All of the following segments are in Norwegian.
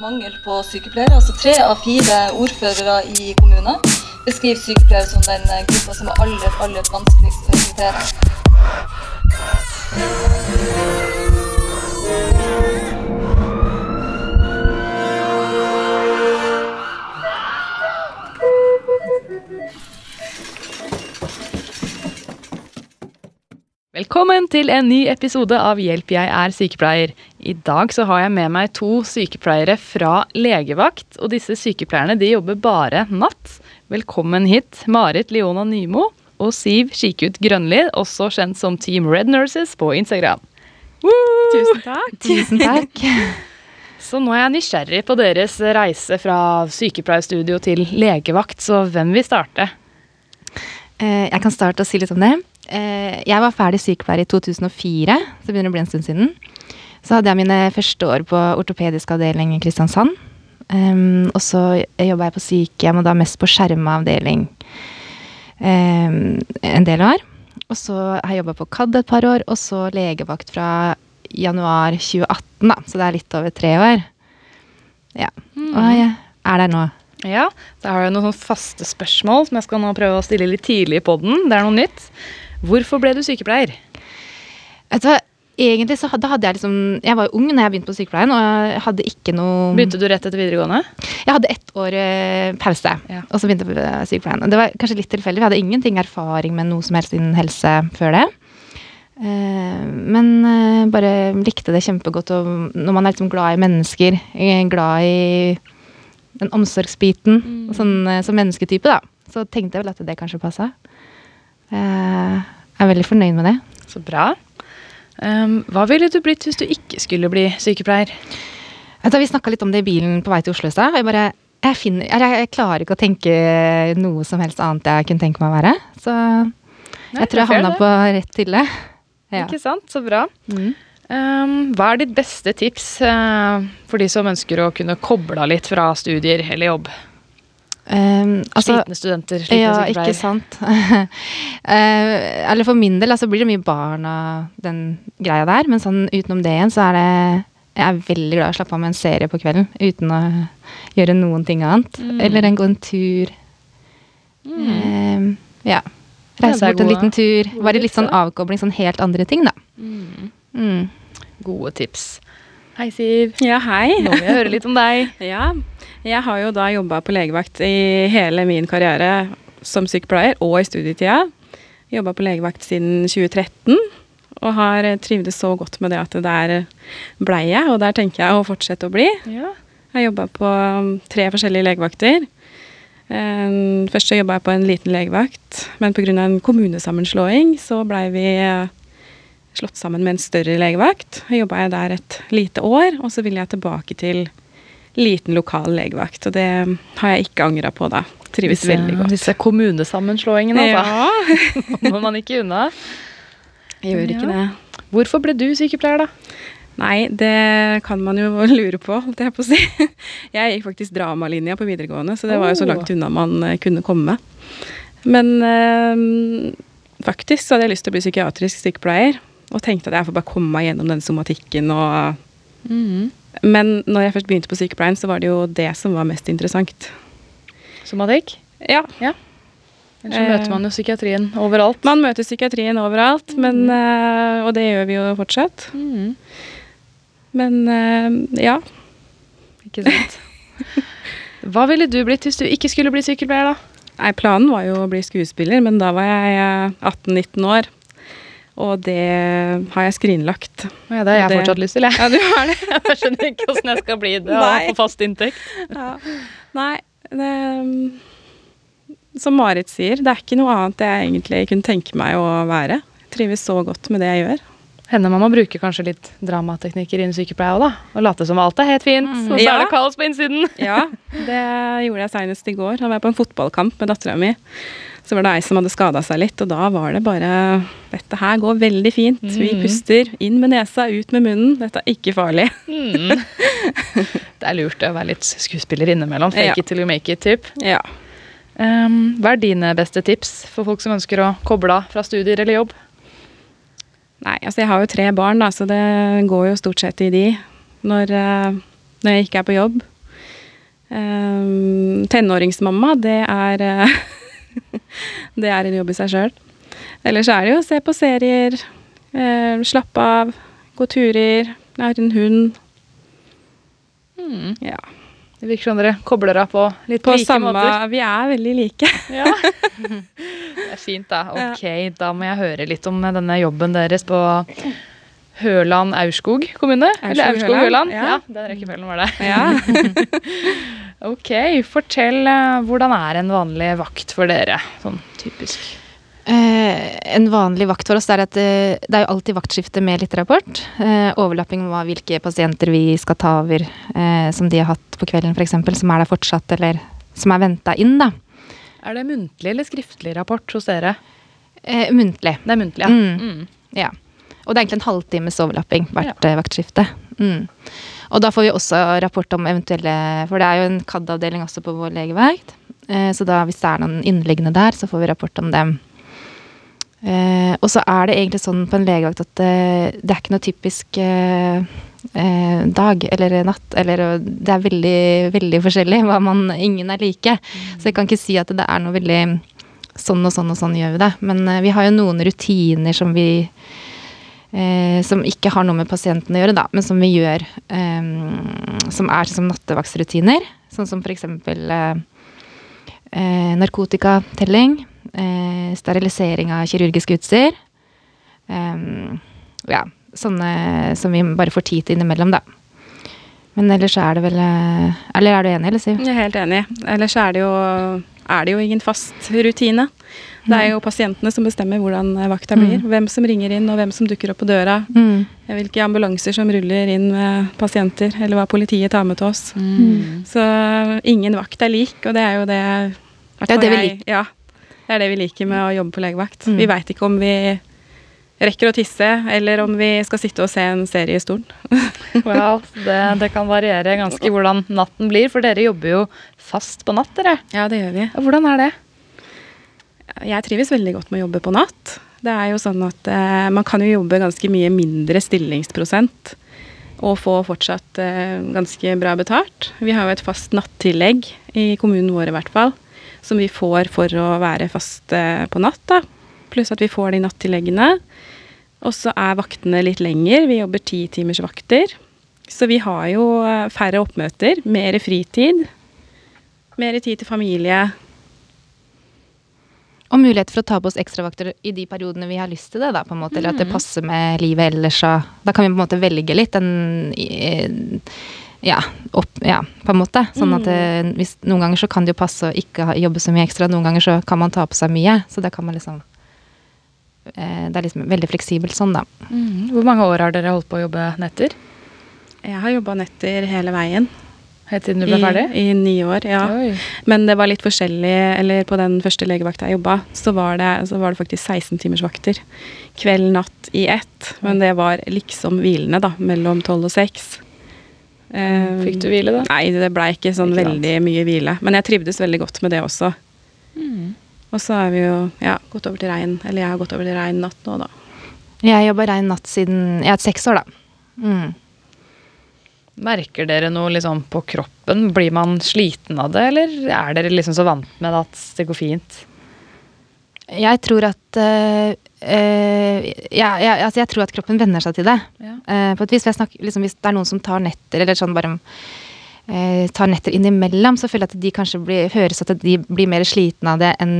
Mangel på sykepleiere. altså Tre av fire ordførere i kommunen beskriver sykepleiere som den gruppa som er aller, aller vanskeligst å rekruttere. Velkommen til en ny episode av Hjelp, jeg er sykepleier. I dag så har jeg med meg to sykepleiere fra legevakt, og disse sykepleierne de jobber bare natt. Velkommen hit, Marit Leona Nymo og Siv Skikut Grønli, også kjent som Team Red Nurses på Instagram. Woo! Tusen takk. Tusen takk. Så nå er jeg nysgjerrig på deres reise fra sykepleierstudio til legevakt, så hvem vil starte? Eh, Jeg kan starte å si litt om det. Eh, Jeg var ferdig sykepleier i 2004, så begynner det å bli en stund siden. Så hadde jeg mine første år på ortopedisk avdeling i Kristiansand. Um, og så jobba jeg på sykehjem, og da mest på skjerma avdeling um, en del år. Og så har jeg jobba på KAD et par år, og så legevakt fra januar 2018, da. Så det er litt over tre år. Ja. Og jeg er der nå. Ja, da har jeg noen faste spørsmål som jeg skal nå prøve å stille litt tidlig på den. Det er noe nytt. Hvorfor? Vet du hva, egentlig så hadde, hadde jeg liksom Jeg var jo ung når jeg begynte på sykepleien, og jeg hadde ikke noe Begynte du rett etter videregående? Jeg hadde ett år eh, pause, Ja. og så begynte jeg på sykepleien. Og det var kanskje litt tilfeldig, vi hadde ingenting erfaring med noe som helst innen helse før det. Eh, men eh, bare likte det kjempegodt, og når man er liksom glad i mennesker, eh, glad i den omsorgsbiten, mm. sånn, eh, som mennesketype, da, så tenkte jeg vel at det kanskje passa. Eh, jeg er veldig fornøyd med det. Så bra. Um, hva ville du blitt hvis du ikke skulle bli sykepleier? Da vi snakka litt om det i bilen på vei til Oslo i stad. Jeg, bare- jeg, finner- jeg, klarer ikke å tenke noe som helst annet jeg kunne tenke meg å være. Så Nei, jeg tror jeg havna på rett hylle. Ja. Ikke sant? Så bra. Mm. Um, hva er ditt beste tips uh, for de som ønsker å kunne koble av litt fra studier eller jobb? Um, altså, slitne studenter, slitne ja, ikke sant. uh, eller for min del altså, blir det mye barn og den greia der. Men sånn utenom det igjen, så er det Jeg er veldig glad i å slappe av med en serie på kvelden uten å gjøre noen ting annet. Mm. Eller en gå en tur. Mm. ja. Ja, Reise bort en liten tur. Være Bare litt sånn avkobling, sånn helt andre ting, da. Mm. Mm. Gode tips. Hei, Siv. Ja, hei. Nå vil jeg høre litt om deg. Ja, jeg har jo da jobba på legevakt i hele min karriere som sykepleier og i studietida. Jobba på legevakt siden 2013 og har eh, trivdes så godt med det at der blei jeg, og der tenker jeg å fortsette å bli. Ja. Jeg har jobba på um, tre forskjellige legevakter. Eh, Først så jobba jeg på en liten legevakt, men pga. en kommunesammenslåing så blei vi eh, slått sammen med en større legevakt. Jobba jeg der et lite år, og så ville jeg tilbake til liten lokal legevakt. Og det har jeg ikke angra på da. Trives Disse, veldig godt. disse kommunesammenslåingene, altså. Ja, Kommer man ikke unna. jeg gjør ikke Ja. det. Hvorfor ble du sykepleier, da? Nei, det kan man jo lure på, holdt jeg på å si. Jeg gikk faktisk dramalinja på videregående, så det var jo så Oh. langt unna man eh, kunne komme. Men øh, faktisk så hadde jeg lyst til å bli psykiatrisk sykepleier, og tenkte at jeg får bare komme meg gjennom den somatikken og Men når jeg først begynte på sykepleien, så var det jo det som var mest interessant. Somatikk? Ja. Ellers så Eh. møter man jo psykiatrien overalt. Man møter psykiatrien overalt, men, eh, og det gjør vi jo fortsatt. Mm. Men eh, ja. Ikke sant? Hva ville du blitt hvis du ikke skulle bli sykepleier, da? Nei, planen var jo å bli skuespiller, men da var jeg eh, 18-19 år. Og det har jeg skrinlagt. Ja, det har jeg Det- fortsatt lyst til, jeg. Ja, du har det? Jeg skjønner ikke åssen jeg skal bli det og få fast inntekt. Ja. Nei, det mm, Som Marit sier, det er ikke noe annet jeg egentlig kunne tenke meg å være. Jeg trives så godt med det jeg gjør. Hender man må bruke kanskje litt dramateknikker innen sykepleie òg, da. Og late som alt er helt fint, og så Ja. er det kaos på innsiden. Ja, det gjorde jeg senest i går. Da var jeg på en fotballkamp med dattera mi. Så var det ei som hadde skada seg litt, og da var det bare Dette her går veldig fint. Vi Mm. puster inn med nesa, ut med munnen. Dette er ikke farlig. Mm. Det er lurt å være litt skuespiller innimellom. Fake Ja. it till you make it, typ. Ja. Um, hva er dine beste tips for folk som ønsker å koble av fra studier eller jobb? Nei, altså jeg har jo tre barn, da, så det går jo stort sett i de. når, eh, når jeg ikke er på jobb. Um, tenåringsmamma, det er eh, Det er en jobb i seg sjøl. Ellers er det jo å se på serier, eh, slappe av, gå turer. Jeg har en hund. Mm. Ja. Det virker som dere kobler av på litt På like samme måter. Vi er veldig like. Ja. Det er fint, da. Ok, da må jeg høre litt om denne jobben deres på Høland Aurskog kommune. Eller Aurskog Høland. Aurskog-Høland, ja. Ja, den rekkefølgen var det. Ja. Ok, fortell eh, hvordan er en vanlig vakt for dere? Sånn typisk. Eh, en vanlig vakt for oss er at eh, det er jo alltid vaktskifte med litt rapport. Eh, overlapping med hvilke pasienter vi skal ta over, eh, som de har hatt på kvelden f.eks., som er der fortsatt, eller som er venta inn, da. Er det muntlig eller skriftlig rapport hos dere? Eh, muntlig. Det er muntlig, ja. Mm. Mm. Ja. Og det er egentlig en halvtimes overlapping hvert ja. vaktskifte. Mm. Og da får vi også rapport om eventuelle For det er jo en CAD-avdeling også på vår legevakt. Eh, så da hvis det er noen inneliggende der, så får vi rapport om dem. Eh, og så er det egentlig sånn på en legevakt at det, det er ikke noe typisk eh, eh, dag eller natt. Eller eh, det er veldig, veldig forskjellig. Hva man, ingen er like. Så jeg kan ikke si at det er noe veldig sånn og sånn og sånn gjør vi det. Men eh, vi har jo noen rutiner som vi eh, Som ikke har noe med pasienten å gjøre, da, men som vi gjør eh, Som er som nattevaktsrutiner. Sånn som eksempel eh, eh, narkotikatelling. Eh, sterilisering av kirurgisk utstyr. Eh, ja, sånne som vi bare får tid til innimellom, da. Men ellers er det vel eh, Eller er du enig, eller Siv? Jeg er helt enig. Ellers er det jo, er det jo ingen fast rutine. Det er jo pasientene som bestemmer hvordan vakta blir. Hvem som ringer inn, og hvem som dukker opp på døra. Mm. Hvilke ambulanser som ruller inn med pasienter, eller hva politiet tar med til oss. Mm. Så ingen vakt er lik, og det er jo det Det er det vi liker. Ja. Det er det vi liker med å jobbe på legevakt. Mm. Vi veit ikke om vi rekker å tisse, eller om vi skal sitte og se en serie i stolen. well, det, det kan variere ganske hvordan natten blir, for dere jobber jo fast på natt, dere. Ja, det gjør vi. Hvordan er det? Jeg trives veldig godt med å jobbe på natt. Det er jo sånn at eh, man kan jo jobbe ganske mye mindre stillingsprosent og få fortsatt eh, ganske bra betalt. Vi har jo et fast nattillegg i kommunen vår i hvert fall, som vi får for å være fast eh, på natt. da. Pluss at vi får de nattilleggene. Og så er vaktene litt lenger. Vi jobber ti timers vakter. Så vi har jo eh, færre oppmøter, mer fritid. Mer tid til familie. Og mulighet for å ta på oss ekstravakter i de periodene vi har lyst til det, da, på en måte. Eller at det passer med livet ellers, og da kan vi på en måte velge litt den eh, ja, opp, ja, på en måte. Sånn at det, hvis, noen ganger så kan det jo passe å ikke ha, jobbe så mye ekstra, noen ganger så kan man ta på seg mye. Så det kan man liksom eh, Det er liksom veldig fleksibelt sånn, da. Hvor mange år har dere holdt på å jobbe netter? Jeg har jobba netter hele veien. Helt siden du ble ferdig? I, I ni år, ja. Oi. Men det var litt forskjellig. Eller på den første legevakta jeg jobba, så var det, så var det faktisk 16 timers vakter. Kveld, natt i ett. Men det var liksom hvilende, da. Mellom tolv og seks. Eh, Fikk du hvile, da? Nei, det blei ikke sånn Ikke sant. veldig mye hvile. Men jeg trivdes veldig godt med det også. Mm. Og så har vi jo ja, gått over til regn. Eller jeg har gått over til regn natt nå, da. Jeg jobba rein natt siden Jeg har hatt seks år, da. Mm. Merker dere noe liksom på kroppen? Blir man sliten av det, eller er dere liksom så vant med det at det går fint? Jeg tror at øh, ja, ja, altså jeg tror at kroppen venner seg til det. Ja. Uh, på et vis, snakker, liksom, Hvis det er noen som tar netter, eller sånn bare uh, tar netter innimellom, så føler jeg at de kanskje blir, høres at de blir mer slitne av det enn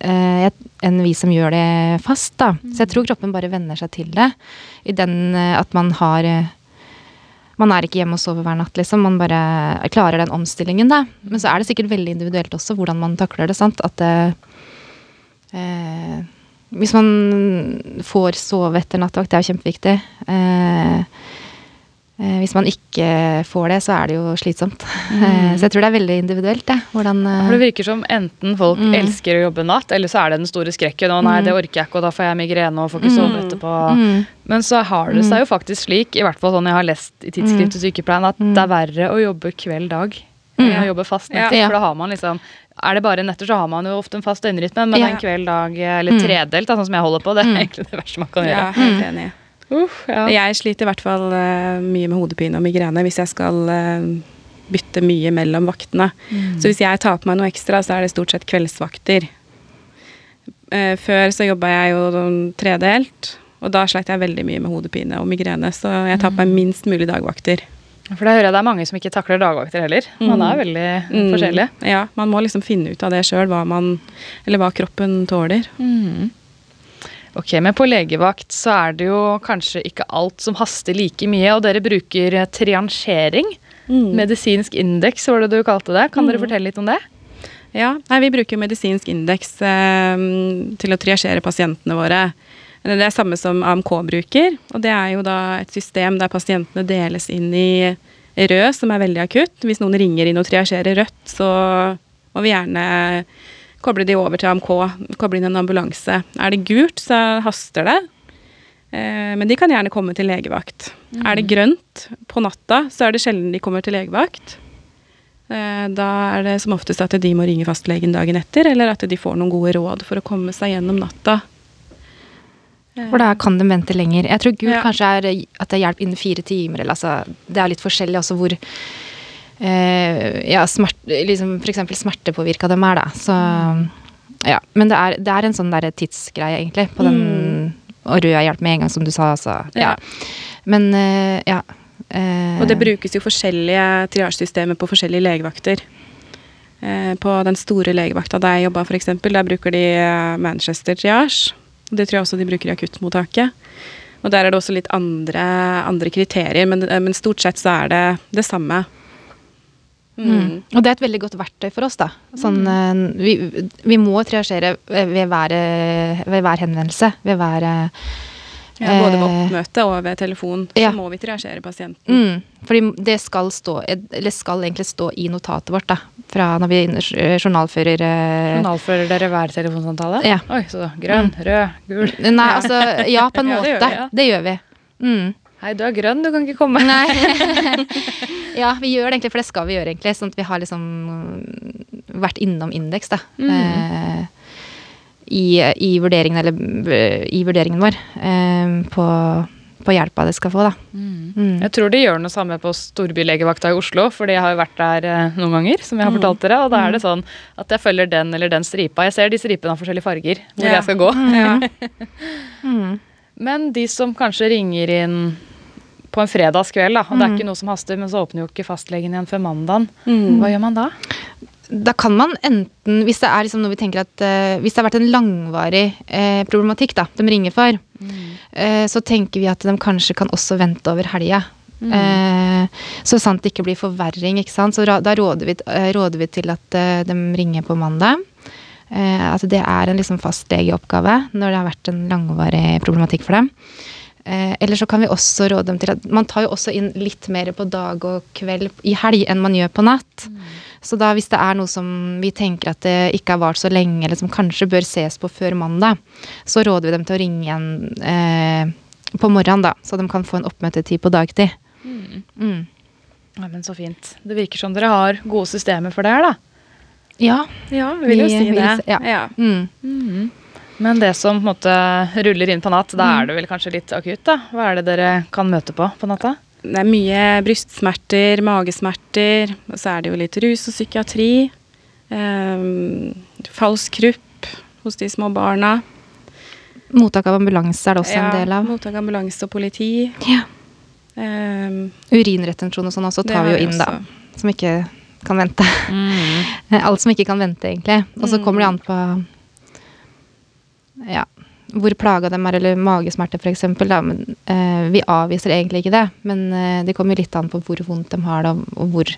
uh, enn vi som gjør det fast. da. Så jeg tror kroppen bare venner seg til det. I den at man har Man er ikke hjemme og sover hver natt, liksom. Man bare klarer den omstillingen, da. Men så er det sikkert veldig individuelt også hvordan man takler det. sant? At Eh, hvis man får sove etter nattevakt, det er jo kjempeviktig. Eh, eh, hvis man ikke får det, så er det jo slitsomt. Eh, så jeg tror det er veldig individuelt, det. Hvordan eh, For det virker som enten folk Mm. elsker å jobbe natt, eller så er det den store skrekken. Og nei, det orker jeg ikke, og da får jeg migrene og får ikke sove etterpå. mm, Men så har det seg jo faktisk slik, i hvert fall sånn jeg har lest i tidsskrift til Sykepleien, at det er verre å jobbe kveld-dag enn å jobbe fast natt. Ja. For da har man liksom Er det bare netter, så har man jo ofte en fast døgnrytme, men Ja. en kveld-dag eller tredelt, da, sånn som jeg holder på, det er egentlig det verste man kan gjøre. Ja, helt enig. Uff, ja. Jeg sliter i hvert fall uh, mye med hodepine og migrene hvis jeg skal uh, bytte mye mellom vaktene. Mm. Så hvis jeg tar på meg noe ekstra, så er det stort sett kveldsvakter. Uh, før så jobba jeg jo sånn tredelt, og da sleit jeg veldig mye med hodepine og migrene, så jeg tar på meg minst mulig dagvakter. For da hører jeg det er mange som ikke takler dagvakter heller. Man er veldig Mm. forskjellig. Ja, man må liksom finne ut av det sjøl, hva man Eller hva kroppen tåler. Mm. Ok, Men på legevakt så er det jo kanskje ikke alt som haster like mye, og dere bruker eh, triansjering. Mm. Medisinsk indeks var det du kalte det. Kan dere fortelle litt om det? Ja, nei, vi bruker medisinsk indeks eh, til å triasjere pasientene våre. Det er samme som AMK bruker, og det er jo da et system der pasientene deles inn i rød, som er veldig akutt. Hvis noen ringer inn og triasjerer rødt, så må vi gjerne koble de over til AMK, koble inn en ambulanse. Er det gult, så haster det. Eh, Men de kan gjerne komme til legevakt. Er det grønt på natta, så er det sjelden de kommer til legevakt. Eh, Da er det som oftest at de må ringe fastlegen dagen etter, eller at de får noen gode råd for å komme seg gjennom natta. For da kan de vente lenger. Jeg tror gult Ja. kanskje er at det er hjelp innen fire timer. Eller, altså, det er litt forskjellig også hvor eh, ja, smert, liksom, for eksempel smertepåvirka de er, da. Så ja. Men det er, det er en sånn der tidsgreie, egentlig. På den Og rød hjelp med en gang, som du sa. Altså. Ja. Men eh, ja. eh, Og det brukes jo forskjellige triasjesystemer på forskjellige legevakter. Eh, På den store legevakta der jeg jobba, f.eks., der bruker de eh, Manchester triasje. Det tror jeg også de bruker i akuttmottaket. Og der er det også litt andre, andre kriterier, men, men stort sett så er det det samme. Mm. Og det er et veldig godt verktøy for oss, da. Sånn, eh, vi, vi må triasjere ved hver, eh, ved hver henvendelse. Ved hver eh, Ja, både ved eh, oppmøte og ved telefon ja. så må vi triasjere pasienten. Mm, fordi det skal stå, eller skal egentlig stå i notatet vårt, da. Fra når vi journalfører eh, Journalfører dere hver telefonsamtale? Ja. Oi, så grønn, rød, gul. Nei, altså Ja, på en Ja, det måte. ja. Det gjør vi. Mm. Hei, du er grønn, du kan ikke komme. Nei. ja, vi gjør det egentlig, for det skal vi gjøre, egentlig. Sånn at vi har liksom vært innom indeks, da. Eh, i, i, vurderingen, eller, eh, i vurderingen vår. Eh, på, på hjelpa det skal få, da. Mm. Jeg tror de gjør noe samme på storbylegevakta i Oslo, for jeg har jo vært der eh, noen ganger, som jeg har fortalt dere, og da er det sånn at jeg følger den eller den stripa. Jeg ser de stripene har forskjellige farger hvor Ja. jeg skal gå. Ja. Mm. Men de som kanskje ringer inn på en fredagskveld, da, og det er Mm. ikke noe som haster, men så åpner jo ikke fastlegen igjen før mandagen. Mm. Hva gjør man da? Da kan man enten, hvis det er liksom noe vi tenker at uh, Hvis det har vært en langvarig uh, problematikk da, de ringer for, eh, så tenker vi at de kanskje kan også vente over helga. Eh, så sant det ikke blir forverring. ikke sant? Så da råder vi, råder vi til at de ringer på mandag. At det er en liksom fastlegeoppgave når det har vært en langvarig problematikk for dem. Eh, eller så kan vi også råde dem til at Man tar jo også inn litt mer på dag og kveld i helg enn man gjør på natt. Så da hvis det er noe som vi tenker at det ikke har vart så lenge, eller som kanskje bør ses på før mandag, så råder vi dem til å ringe igjen eh, på morgenen, da. Så de kan få en oppmøtetid på dagtid. Mm. Ja, men Så fint. Det virker som dere har gode systemer for det her, da. Ja. Ja, vi vil jo si det. Vil, ja. Ja. Mm. Men det som på en måte ruller inn på natt, da er det vel kanskje litt akutt, da? Hva er det dere kan møte på på natta? Det er mye brystsmerter, magesmerter, og så er det jo litt rus og psykiatri. Um, falsk krupp hos de små barna. Mottak av ambulanse er det også en del av. Mottak av ambulanse og politi. Ja. Um, Urinretensjon og sånn også tar vi jo inn, inn, da. Som ikke kan vente. Alt som ikke kan vente, egentlig. Og så kommer det an på ja, hvor plaga de er, eller magesmerter f.eks. Men eh, vi avviser egentlig ikke det. Men eh, det kommer litt an på hvor vondt de har det, og hvor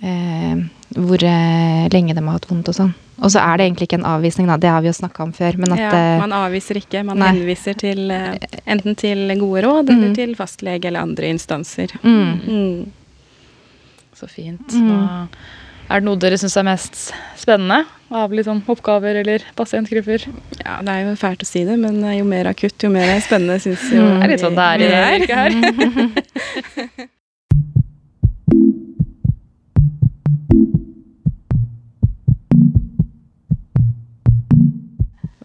eh, hvor eh, lenge de har hatt vondt og sånn. Og så er det egentlig ikke en avvisning, da. Det har vi jo snakka om før. Men at ja, eh, man avviser ikke, man nei. henviser til eh, enten til gode råd eller til fastlege eller andre instanser. mm, Mm. Så fint. Da er det noe dere syns er mest spennende av sånn oppgaver eller pasientgrupper? Ja, det er jo fælt å si det, men eh, jo mer akutt, jo mer spennende syns jo Det er litt sånn det er i det yrket her.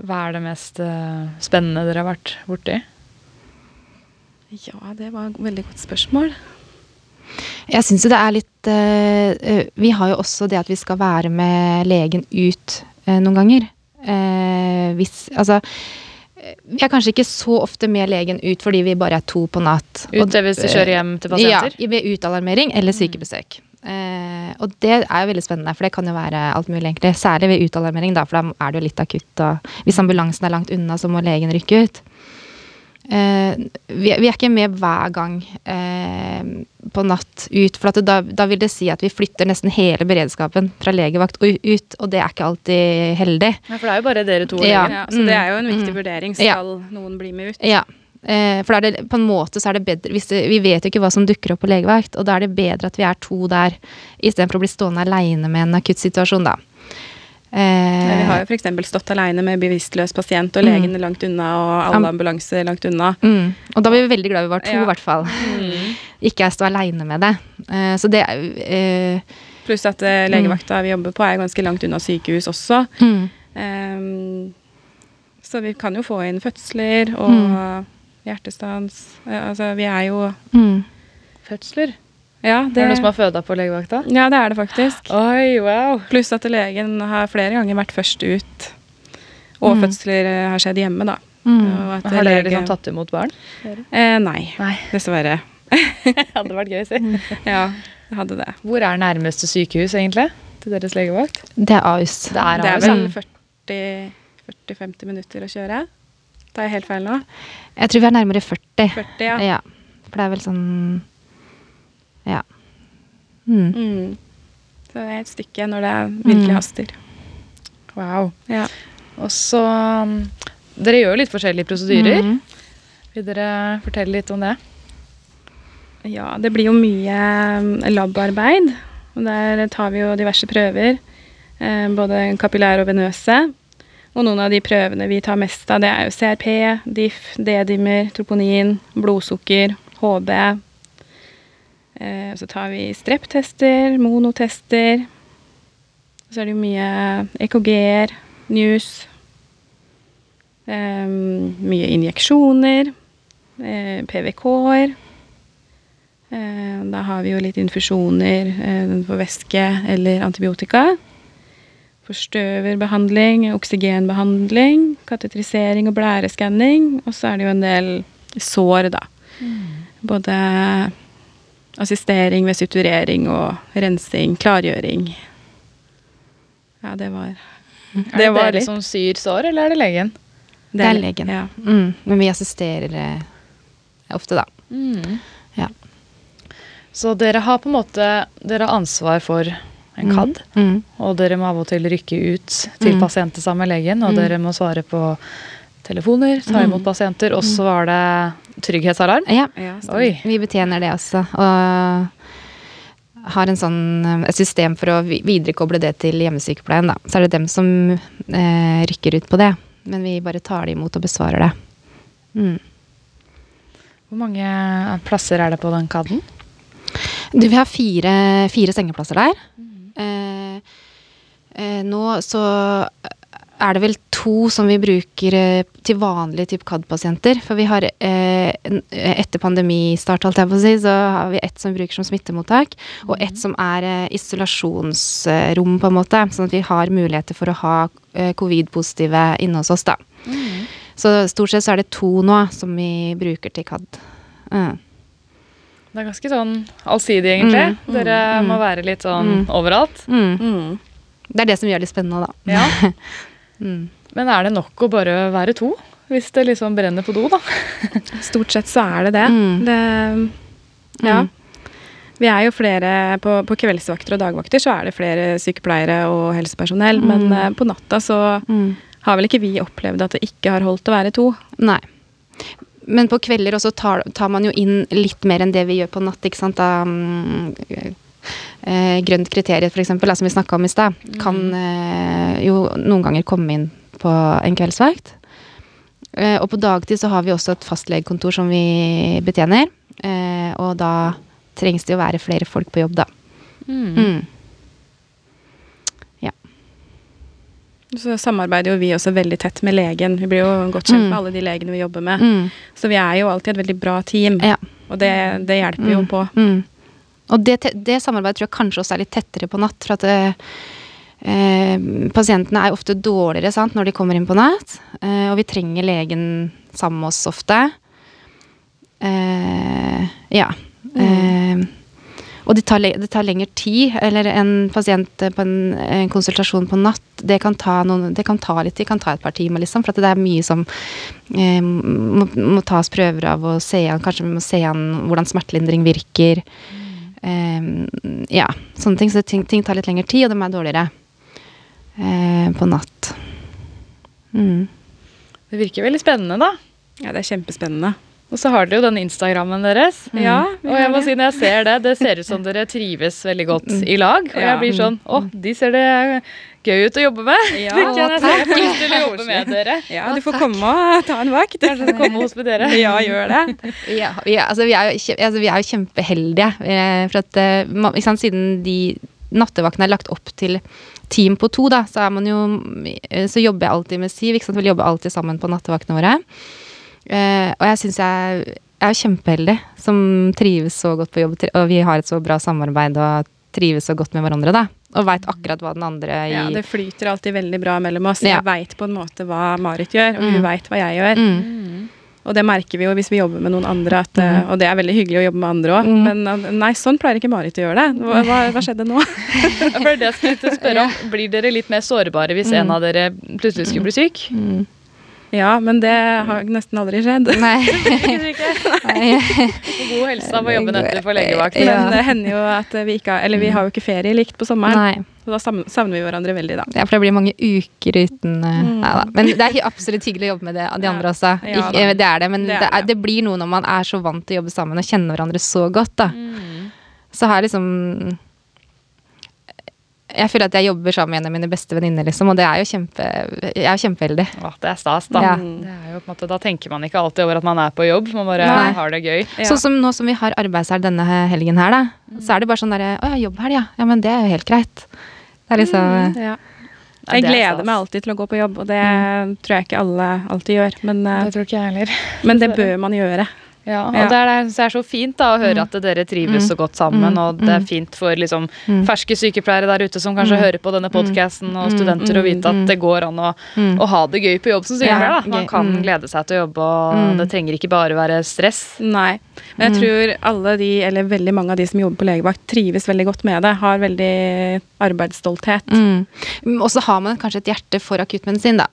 Hva er det mest eh, spennende dere har vært borti? Ja, det var et veldig godt spørsmål. Jeg syns jo det er litt eh, Vi har jo også det at vi skal være med legen ut uh, noen ganger. Uh, hvis Altså vi er kanskje ikke så ofte med legen ut fordi vi bare er to på natt. Ut hvis du kjører hjem til pasienter? Ja, ved utalarmering eller sykebesøk. Eh, og det er jo veldig spennende, for det kan jo være alt mulig, egentlig. Særlig ved utalarmering, da, for da er det jo litt akutt. Og hvis ambulansen er langt unna, så må legen rykke ut. Eh, vi, vi er ikke med hver gang eh, på natt ut, for at da, da vil det si at vi flytter nesten hele beredskapen fra legevakt ut, og det er ikke alltid heldig. Ja, for det er jo bare dere to og Ja. Ja, så det er jo en Mm, viktig mm. vurdering. Ja. Skal noen bli med ut? Ja. Eh, for det, på en måte så er det bedre hvis det, Vi vet jo ikke hva som dukker opp på legevakt, og da er det bedre at vi er to der, istedenfor å bli stående aleine med en akuttsituasjon, da. Eh, Vi har jo f.eks. stått aleine med bevisstløs pasient, og Mm. legen er langt unna, og alle ambulanser langt unna. mm, og da var vi veldig glad vi var to, i Ja. hvert fall. Ikke jeg stå aleine med det. Eh, så det eh, Pluss at eh, legevakta vi jobber på er ganske langt unna sykehus også. mm, Ehm, så vi kan jo få inn fødsler og Mm. hjertestans. Eh, altså, vi er jo mm. Fødsler? Ja, Det er det noen som har føda på legevakta? ja, det er det faktisk. Oi, wow. Pluss at legen har flere ganger vært først ut. Og Mm. fødsler eh, har skjedd hjemme, da. Mm. Og at Har dere liksom tatt imot barn? Eh, nei, Nei. dessverre. Hadde vært gøy, å si. Ja, det hadde det. Hvor er nærmeste sykehus, egentlig? Til deres legevakt? Det er Ahus. Det er Det er vel 40-50 minutter å kjøre. Tar jeg helt feil nå? Jeg tror vi er nærmere 40. 40, ja. Ja. For det er vel sånn Ja. Mm. Mm. Så det er et stykke når det virkelig Mm. haster. Wow. Ja. Og så um, Dere gjør jo litt forskjellige prosedyrer. Mm. Vil dere fortelle litt om det? ja, det blir jo mye um, labarbeid. Og der tar vi jo diverse prøver. Eh, både kapillære og venøse. Og noen av de prøvene vi tar mest av, det er jo CRP, DIF, D-dimmer, troponin, blodsukker, HB. Eh, så tar vi streptester, monotester. Så er det jo mye EKG-er, news. Eh, mye injeksjoner. Eh, PVK-er. Eh, da har vi jo litt infusjoner eh, for væske eller antibiotika. Forstøverbehandling, oksygenbehandling, katetrisering og blæreskanning. Og så er det jo en del sår, da. Både assistering ved suturering og rensing, klargjøring. Ja, det var Er det var dere litt. som syr sår, eller er det legen? Det er legen. Ja. Mm. Men vi assisterer eh, ofte, da. Ja. Så dere har på en måte Dere har ansvar for en Mm. Mm. og dere må av og til rykke ut til Mm. pasienter sammen med legen, og Mm. dere må svare på telefoner, ta imot pasienter, og så var det trygghetsalarm. Ja. Ja. Oi. Vi betjener det også. Og har en sånn, eh, et system for å viderekoble det til hjemmesykepleien. Da. Så er det dem som eh, rykker ut på det. Men vi bare tar det imot og besvarer det. Mm. Hvor mange plasser er det på den KAD-en? Du, vi har fire, fire sengeplasser der. Eh, eh, nå så er det vel to som vi bruker eh, til vanlige type CAD-pasienter. For vi har eh, etter pandemistart, holdt jeg på å si, så har vi ett som vi bruker som smittemottak, og ett som er eh, isolasjonsrom, på en måte. Sånn at vi har muligheter for å ha eh, covid-positive inne hos oss, da. Så stort sett så er det to nå som vi bruker til CAD. Mm. Det er ganske sånn allsidig, egentlig. Mm, Dere mm, må være litt sånn mm. overalt. Mm. Mm. Det er det som gjør det litt spennende, da. Ja. Mm. Men er det nok å bare være to? Hvis det liksom brenner på do, da. Stort sett så er det det. Mm. det ja. Mm. Vi er jo flere på, på kveldsvakter og dagvakter, så er det flere sykepleiere og helsepersonell. Men Mm. eh, på natta så Mm. har vel ikke vi opplevd at det ikke har holdt å være to. Nei. Men på kvelder også tar, tar man jo inn litt mer enn det vi gjør på natt, ikke sant. Da, mm, eh, grønt kriterium, eksempel, som vi snakka om i stad, kan eh, jo noen ganger komme inn på en kveldsvakt. Eh, og på dagtid så har vi også et fastlegekontor som vi betjener. Eh, og da trengs det jo være flere folk på jobb, da. Mm. Så samarbeider jo vi også veldig tett med legen. Vi blir jo godt kjent Mm. med alle de legene vi jobber med. Mm. Så vi er jo alltid et veldig bra team. Ja. Og det, det hjelper jo Mm. på. Mm. Og det, det samarbeidet tror jeg kanskje også er litt tettere på natt. For at eh, eh, pasientene er ofte dårligere sant, når de kommer inn på natt. Eh, og vi trenger legen sammen med oss ofte. Eh, ja. Eh, og det tar, det tar lengre tid. Eller en pasient eh, på en, en konsultasjon på natt, det kan ta, noen, det kan ta litt, det kan ta et par timer, liksom. For at det er mye som eh, må, må tas prøver av og se an. Kanskje vi må se an hvordan smertelindring virker. Eh, ja, sånne ting. Så ting, ting tar litt lengre tid, og de er dårligere eh, på natt. Mm. Det virker veldig spennende, da. Ja, det er kjempespennende. Og så har dere jo den Instagrammen deres. Ja, Og jeg må si når jeg ser det, det ser ut som dere trives veldig godt i lag. Og jeg blir sånn Å, de ser det gøy ut å jobbe med. Ja, takk. jeg si. Jeg til å jobbe med dere. Ja, du får komme og ta en vakt. Kanskje komme og dere. Ja, gjør det. Ja, vi, er, altså, vi, er jo, altså, vi er jo kjempeheldige. eh, For at, eh, ikke sant, siden de nattevaktene er lagt opp til team på to, da, så, er man jo, eh, så jobber jeg alltid med Siv. Ikke sant? Vi jobber alltid sammen på nattevaktene våre. Eh, og jeg syns jeg, jeg er kjempeheldig som trives så godt på jobb, og vi har et så bra samarbeid og trives så godt med hverandre, da. Og veit akkurat hva den andre i Ja, det flyter alltid veldig bra mellom oss. Ja. Jeg veit på en måte hva Marit gjør, og hun Mm. veit hva jeg gjør. mm. Og det merker vi jo hvis vi jobber med noen andre, at, mm. og det er veldig hyggelig å jobbe med andre òg. Mm. Men eh, nei, sånn pleier ikke Marit å gjøre det. Hva, hva, hva skjedde nå? Det er det jeg skulle spørre om. Blir dere litt mer sårbare hvis en av dere plutselig skulle bli syk? Mm. Ja, men det har nesten aldri skjedd. Nei. God helse av å jobbe netter for legevakt. Ja. Men det hender jo at vi ikke har Eller vi har jo ikke ferie likt på sommeren. Nei. Så da savner vi hverandre veldig, da. Ja, for det blir mange uker uten mm. Nei Neida. Men det er absolutt hyggelig å jobbe med det, de andre også. Ja, Ikke, da. eh, det er det, men Det det, er det. det blir noe når man er så vant til å jobbe sammen og kjenner hverandre så godt, da. Mm. Så har jeg liksom Jeg føler at jeg jobber sammen med en av mine beste venninner, liksom, og det er jo kjempe Jeg er kjempeheldig. Å, det er stas, da. Ja. Det er jo på en måte, da tenker man ikke alltid over at man er på jobb, man bare Nei. har det gøy. Ja. Sånn som nå som vi har arbeidshelg denne helgen her, da. Så er det bare sånn derre Å ja, jobbhelg, ja. Ja, men det er jo helt greit. Det er liksom Ja. Nei, Jeg er gleder meg alltid til å gå på jobb, og det tror jeg ikke alle alltid gjør. Men, eh, Det tror ikke jeg heller. men det bør man gjøre. Ja, og Ja. det, er, det er så fint da å høre at dere trives så godt sammen, Mm. og det er Mm. fint for liksom Mm. ferske sykepleiere der ute som kanskje Mm. hører på denne podkasten, og Mm. studenter, å vite Mm. at det går an å, Mm. å ha det gøy på jobb som sykepleier. Da. Man kan Mm. glede seg til å jobbe, og Mm. det trenger ikke bare være stress. Nei. Men jeg tror alle de, eller veldig mange av de som jobber på legevakt, trives veldig godt med det. Har veldig arbeidsstolthet. Mm. Mm, Og så har man kanskje et hjerte for akuttmedisin, da.